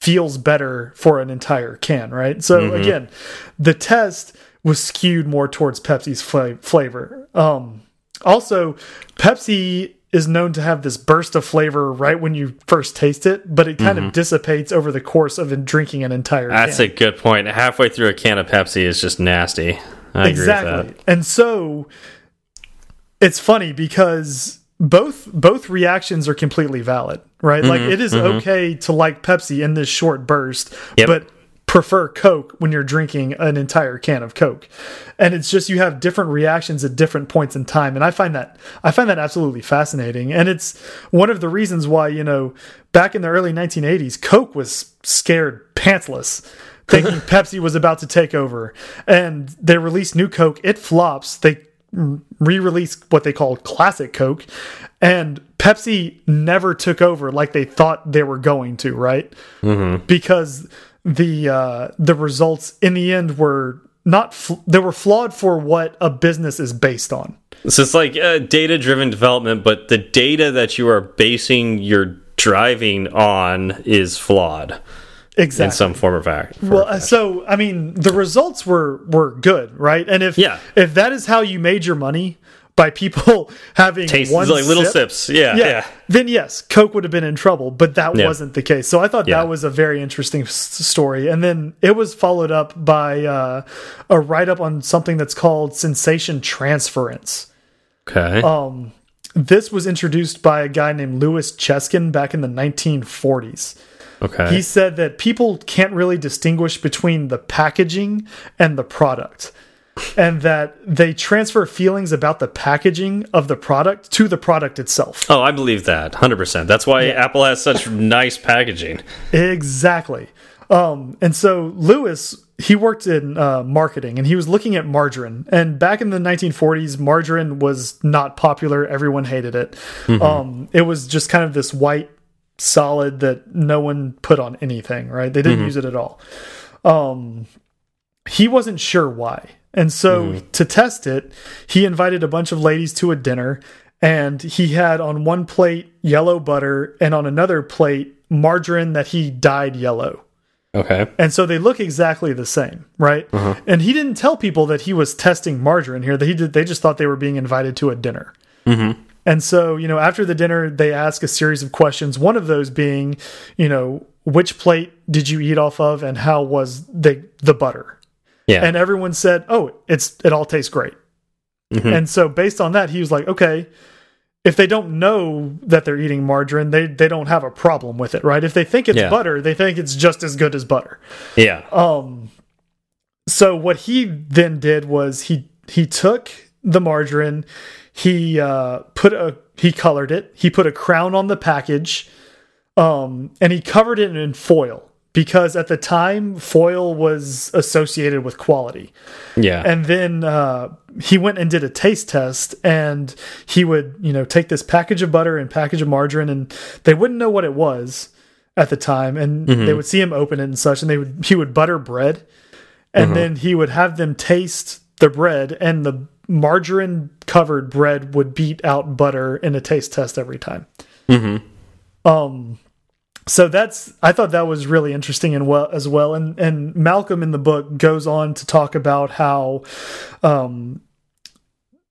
feels better for an entire can, right? So again, the test was skewed more towards Pepsi's fla flavor. Um, also, Pepsi is known to have this burst of flavor right when you first taste it, but it kind of dissipates over the course of drinking an entire can. That's can. a good point. Halfway through a can of Pepsi is just nasty. I exactly. agree with that. And so it's funny because both both reactions are completely valid, right? Like Mm-hmm, it is okay to like Pepsi in this short burst, Yep. but prefer Coke when you're drinking an entire can of Coke. And it's just you have different reactions at different points in time and I find that I find that absolutely fascinating. And it's one of the reasons why, you know, back in the early 1980s, Coke was scared pantsless thinking Pepsi was about to take over. And they released new Coke, it flops. They re-released what they called classic Coke and Pepsi never took over like they thought they were going to, right? Mm-hmm. Because the uh the results in the end were not fl they were flawed for what a business is based on. So it's like uh, data driven development, but the data that you are basing your driving on is flawed Exactly. in some form or fact. Well, uh, so I mean, the results were were good, right? And if Yeah. if that is how you made your money by people having Tastes one like little sip, sips. Yeah, yeah, yeah. then yes, Coke would have been in trouble, but that Yeah. wasn't the case. So I thought Yeah. that was a very interesting story. And then it was followed up by uh, a write up on something that's called sensation transference. Okay. Um, this was introduced by a guy named Louis Cheskin back in the 1940s. okay. He said that people can't really distinguish between the packaging and the product, and that they transfer feelings about the packaging of the product to the product itself. oh, I believe that 100%. That's why Apple has such nice packaging. Exactly. Um, and so Louis, he worked in uh, marketing and he was looking at margarine. And back in the 1940s, margarine was not popular. Everyone hated it. Um, it was just kind of this white solid that no one put on anything, right? They didn't use it at all. Um, he wasn't sure why. And so mm-hmm. to test it, he invited a bunch of ladies to a dinner and he had on one plate yellow butter and on another plate margarine that he dyed yellow. Okay. And so they look exactly the same, right? Uh-huh. And he didn't tell people that he was testing margarine here. That he did. They just thought they were being invited to a dinner. Mm-hmm. And so, you know, after the dinner, they ask a series of questions. One of those being, you know, which plate did you eat off of, and how was the the butter? Yeah. And everyone said, "Oh, it's it all tastes great." And so, based on that, he was like, "Okay." If they don't know that they're eating margarine, they they don't have a problem with it, right? If they think it's Yeah. butter, they think it's just as good as butter. yeah. Um, so what he then did was he he took the margarine, he uh, put a he colored it, he put a crown on the package, um, and he covered it in foil because at the time foil was associated with quality. yeah. And then uh, he went and did a taste test, and he would, you know, take this package of butter and package of margarine, and they wouldn't know what it was at the time, and they would see him open it and such, and they would he would butter bread, and then he would have them taste the bread, and the margarine covered bread would beat out butter in a taste test every time. Hmm. Um, so that's I thought that was really interesting and well as well. And and Malcolm in the book goes on to talk about how um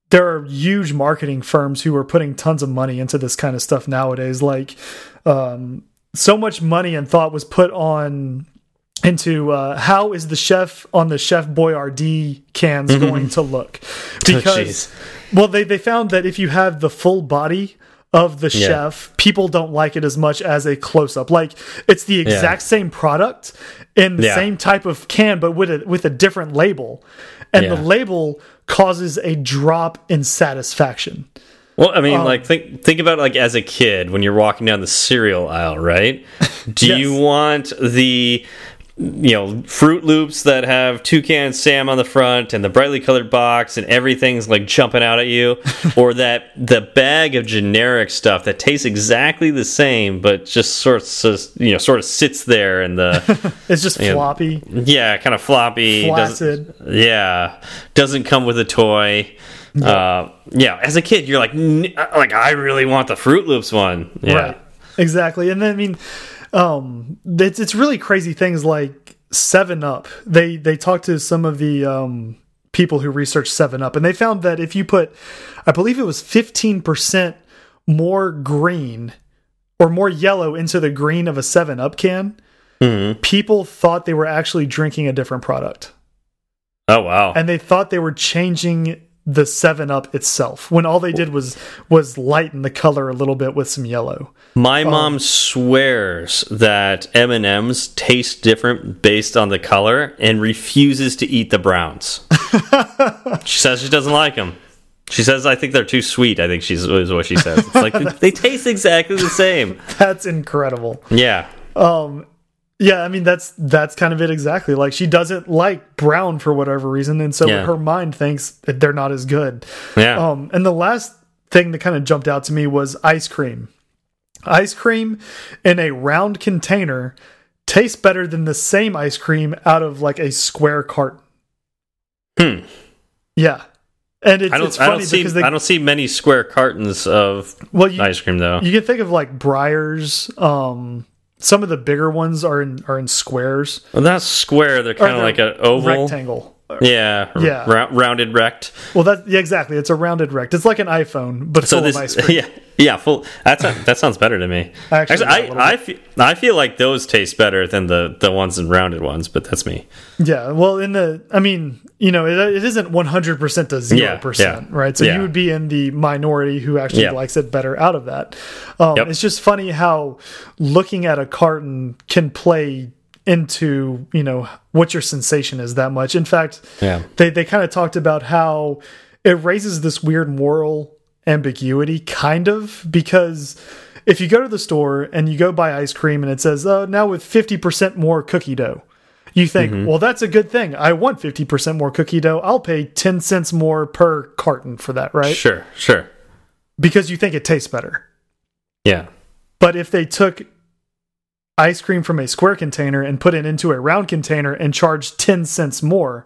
there are huge marketing firms who are putting tons of money into this kind of stuff nowadays. Like um so much money and thought was put on into uh, how is the chef on the Chef Boyardee cans going to look? Because jeez. well, they they found that if you have the full body of the Yeah. chef, people don't like it as much as a close up. Like it's the exact same product in the Yeah. same type of can, but with a with a different label, and the label causes a drop in satisfaction. Well, I mean, Um, like think think about it like as a kid when you're walking down the cereal aisle, right? Do Yes. you want the you know Froot Loops that have toucan Sam on the front and the brightly colored box and everything's like jumping out at you, or that the bag of generic stuff that tastes exactly the same but just sort of you know sort of sits there and the It's just Yeah. floppy, yeah kind of floppy doesn't- flaccid. yeah, doesn't come with a toy. Uh, yeah, as a kid, you're like, "N- like I really want the Froot Loops one. Yeah, Right. Exactly. And then I mean um, it's it's really crazy things like Seven Up. They they talked to some of the um people who researched Seven Up, and they found that if you put, I believe it was fifteen percent more green or more yellow into the green of a Seven Up can, people thought they were actually drinking a different product Oh wow. and they thought they were changing the 7 up itself when all they did was was lighten the color a little bit with some yellow My um, mom swears that M and M's taste different based on the color, and refuses to eat the browns. she says she doesn't like them. She says I think they're too sweet. I think she's is what she says. It's like they, they taste exactly the same. that's incredible Yeah, um, yeah i mean that's that's kind of it exactly like she doesn't like brown for whatever reason and so Yeah. her mind thinks that they're not as good yeah. um and the last thing that kind of jumped out to me was ice cream ice cream in a round container tastes better than the same ice cream out of like a square carton Hmm. yeah and it's, I don't. it's I funny don't see. because they I don't see many square cartons of well you, ice cream though. You can think of like Breyers. Um, some of the bigger ones are in are in squares. well, that's square. They're kind of like an oval. rectangle. Yeah. Yeah. rounded rect. Well, that yeah, exactly. It's a rounded rect. It's like an iPhone, but So full this, of ice cream. yeah, yeah, full. That's that sounds better to me. Actually, yeah, a I, little I, feel, I feel like those taste better than the the ones in rounded ones, but that's me. Yeah. Well, in the, I mean, you know, it, it isn't one hundred percent to zero percent, yeah. right? So Yeah. you would be in the minority who actually Yeah. likes it better out of that. Um, Yep. It's just funny how looking at a carton can play into you know what your sensation is that much. In fact, Yeah. they they kind of talked about how it raises this weird moral ambiguity, kind of, because if you go to the store and you go buy ice cream and it says, "Oh, now with fifty percent more cookie dough," you think, Mm-hmm. "Well, that's a good thing. I want fifty percent more cookie dough. I'll pay ten cents more per carton for that, right?" Sure, sure. Because you think it tastes better. Yeah, But if they took ice cream from a square container and put it into a round container and charge 10 cents more,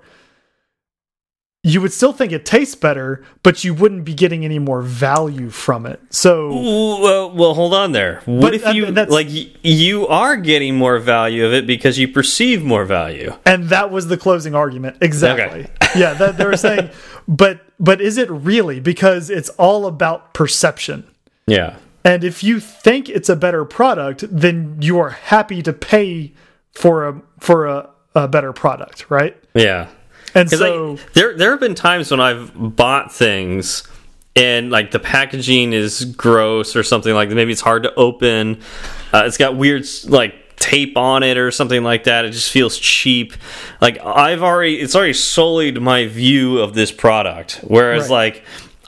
you would still think it tastes better, but you wouldn't be getting any more value from it. So, well, well, hold on there. What But, if uh, you that's- like you are getting more value of it because you perceive more value? and that was the closing argument. Exactly. yeah, that, they were saying, but but is it really because it's all about perception. Yeah, And if you think it's a better product, then you are happy to pay for a for a, a better product, right? yeah. And so like, there there have been times when I've bought things and like the packaging is gross or something like that. Maybe it's hard to open. Uh, it's got weird like tape on it or something like that. It just feels cheap. Like I've already it's already sullied my view of this product. Whereas Right. like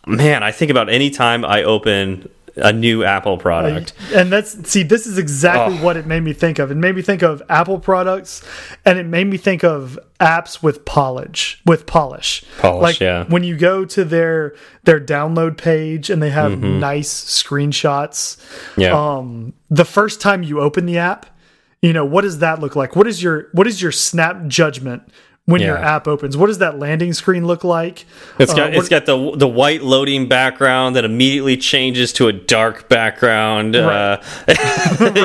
man, I think about any time I open a new Apple product. and that's see this is exactly Oh. what it made me think of it made me think of apple products and it made me think of apps with polish with polish Polish, like yeah. when you go to their their download page and they have Mm-hmm. nice screenshots Yeah. um the first time you open the app you know what does that look like what is your what is your snap judgment when your app opens what does that landing screen look like It's Uh, got what- it's got the the white loading background that immediately changes to a dark background. Uh, you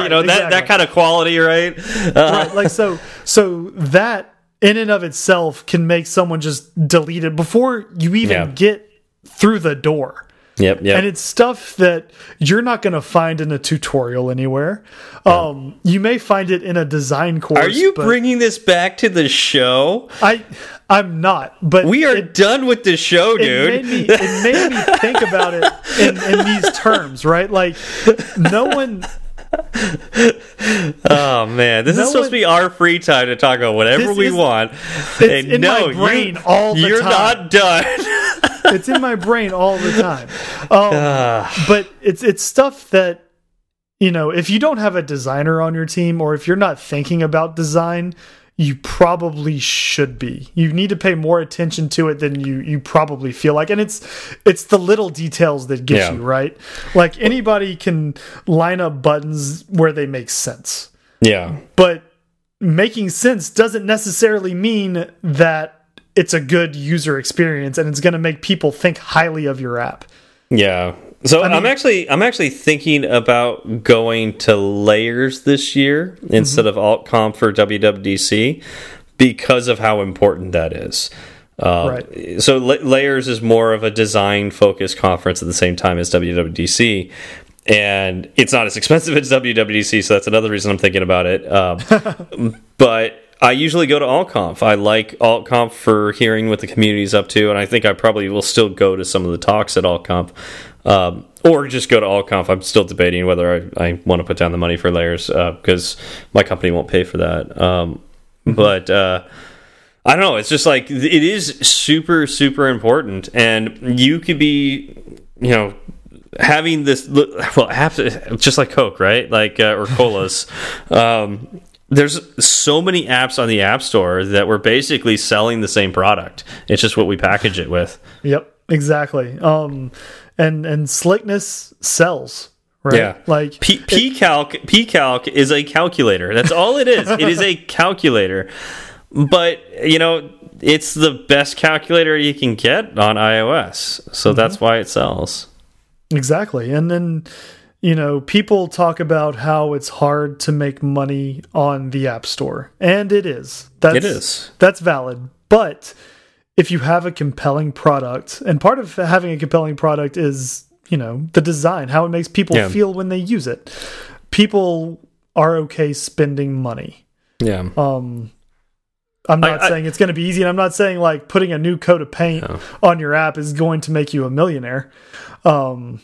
know that exactly. that kind of quality, right? Uh, right like so so that in and of itself can make someone just delete it before you even Yeah. get through the door Yep, yep. and it's stuff that you're not going to find in a tutorial anywhere um you may find it in a design course Are you bringing this back to the show? i i'm not but We are it, done with the show, it dude. made me it made me think about it in, in these terms right like no one oh man, this No is supposed one- to be our free time to talk about whatever we is- want. it's And in my no, you, all the you're time. not done. it's in my brain all the time. Um, but it's it's stuff that you know if you don't have a designer on your team or if you're not thinking about design you probably should be. You need to pay more attention to it than you you probably feel like. And it's it's the little details that get Yeah. you right? Like anybody can line up buttons where they make sense. Yeah, but making sense doesn't necessarily mean that it's a good user experience and it's going to make people think highly of your app. Yeah. So I am actually I'm actually thinking about going to layers this year instead of AltConf for WWDC because of how important that is. Uh, Right. So La- layers is more of a design focused conference at the same time as WWDC. And it's not as expensive as WWDC, so that's another reason I'm thinking about it. Um, but I usually go to AltConf. I like AltConf for hearing what the community's up to, and I think I probably will still go to some of the talks at AltConf. Um, or just go to AltConf. I'm still debating whether I, I want to put down the money for layers because my company won't pay for that. Um, but uh, I don't know. It's just like it is super, super important, and you could be, you know, having this well, apps just like Coke, right? Like uh, or colas. um, there's so many apps on the App Store that we're basically selling the same product. It's just what we package it with. Yep, exactly. Um, and and slickness sells, right? Yeah. like P PCalc PCalc is a calculator. That's all it is. it is a calculator. But, you know, it's the best calculator you can get on iOS. So mm-hmm. that's why it sells. Exactly. And then, you know, people talk about how it's hard to make money on the App Store. And it is. That's, It is. That's valid. But if you have a compelling product, and part of having a compelling product is, you know, the design, how it makes people Yeah. feel when they use it. People are okay spending money. Yeah. Um, I'm not I- I- saying it's going to be easy, and I'm not saying like putting a new coat of paint on your app is going to make you a millionaire. Um,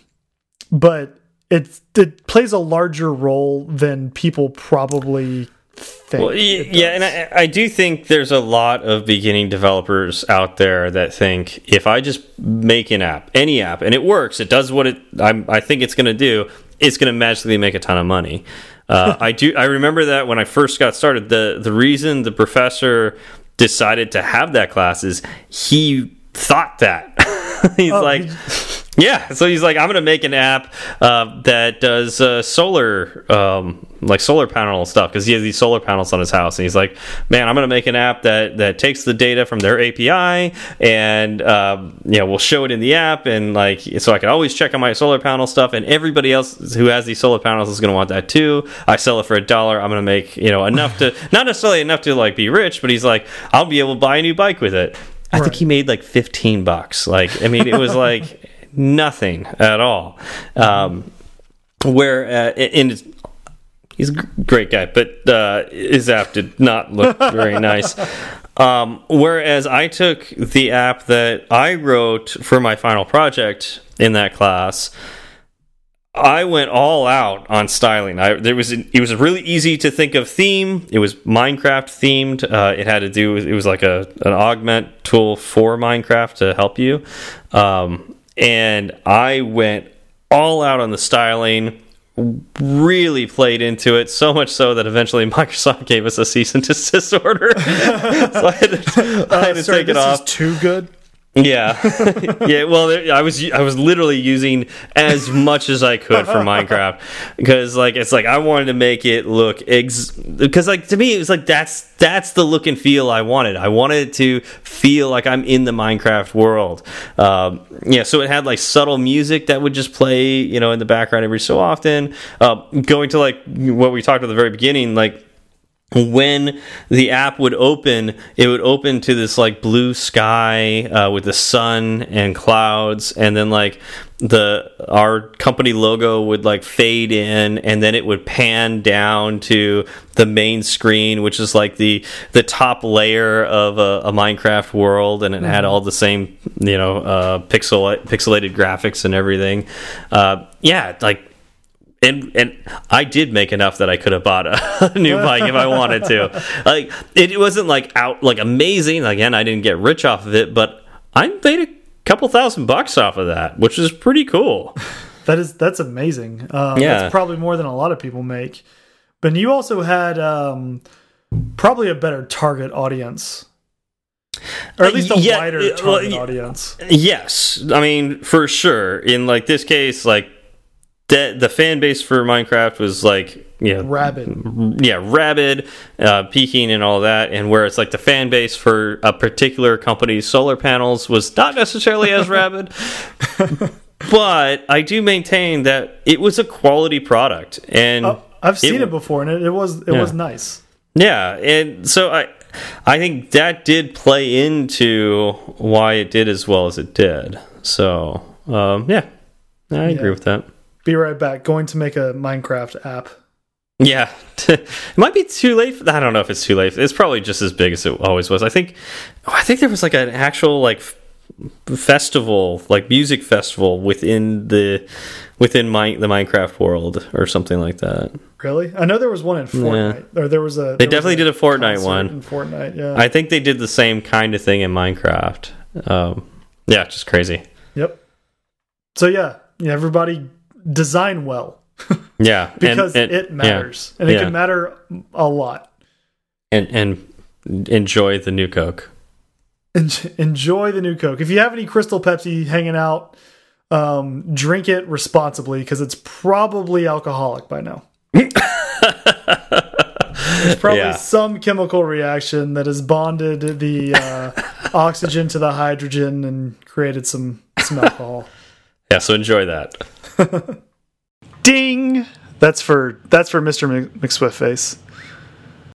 but it it plays a larger role than people probably think. Well, yeah, and. I, I do think there's a lot of beginning developers out there that think if I just make an app, any app, and it works, it does what it I'm, I think it's going to do, it's going to magically make a ton of money. Uh, I do. I remember that when I first got started, the the reason the professor decided to have that class is he thought that he's Oh, like. he- Yeah, so he's like, I'm gonna make an app uh, that does uh, solar, um, like solar panel stuff, because he has these solar panels on his house, and he's like, man, I'm gonna make an app that that takes the data from their API, and um, you know, we'll show it in the app, and like, so I can always check on my solar panel stuff, and everybody else who has these solar panels is gonna want that too. I sell it for a dollar. I'm gonna make you know enough to not necessarily enough to like be rich, but he's like, I'll be able to buy a new bike with it. I think he made like 15 bucks. Like, I mean, it was like nothing at all. Um, where, uh, and it's, he's a great guy, but uh, his app did not look very nice. Um, whereas I took the app that I wrote for my final project in that class. I went all out on styling. I there was it was really easy to think of theme. It was Minecraft themed. Uh, it had to do with it was like a an augment tool for Minecraft to help you. Um, and I went all out on the styling. Really played into it so much so that eventually Microsoft gave us a cease and desist order. so I had to, I had to Uh, sorry, take it this off. is too good. Yeah, yeah. Well, there, I was I was literally using as much as I could for Minecraft because like it's like I wanted to make it look ex because like to me it was like that's that's the look and feel I wanted. I wanted it to feel like I'm in the Minecraft world. Um, yeah, so it had like subtle music that would just play you know in the background every so often. Uh, going to like what we talked at the very beginning, like when the app would open, it would open to this like blue sky uh, with the sun and clouds, and then like the our company logo would like fade in, and then it would pan down to the main screen, which is like the the top layer of a, a Minecraft world, and it had all the same you know uh, pixel pixelated graphics and everything. Uh, yeah, like and and I did make enough that I could have bought a, new bike if I wanted to. Like it wasn't like out like amazing. Again, I didn't get rich off of it, but I made a couple thousand bucks off of that, which is pretty cool. That is that's amazing. Uh, Yeah. that's probably more than a lot of people make. But you also had um, probably a better target audience, or at least a Yeah, wider target audience. Yes, I mean for sure. In like this case, like the the fan base for Minecraft was like yeah Rabid. yeah rabid uh, peaking and all that and where it's like the fan base for a particular company's solar panels was not necessarily as rabid but I do maintain that it was a quality product, and Uh, I've seen it, before, and it, it was it Yeah. was nice. Yeah, and so I, I think that did play into why it did as well as it did. So, um, yeah, I agree with that. Be right back. Going to make a Minecraft app. Yeah, it might be too late. For, I don't know if it's too late. It's probably just as big as it always was. I think, oh, I think there was like an actual like festival, like music festival within the within my the Minecraft world or something like that. Really? I know there was one in Fortnite, or there was a. They definitely did a Fortnite one. in Fortnite. Yeah. I think they did the same kind of thing in Minecraft. Um, yeah, just crazy. yep. So yeah, yeah. Everybody design well Yeah, because and- it matters, and it yeah. can matter a lot. and and enjoy the new Coke. En enjoy the new Coke. If you have any Crystal Pepsi hanging out, um, drink it responsibly because it's probably alcoholic by now. There's probably Yeah. some chemical reaction that has bonded the uh, oxygen to the hydrogen and created some some alcohol. Yeah, so enjoy that. Ding! That's for that's for Mr. Mc- McSwiftface.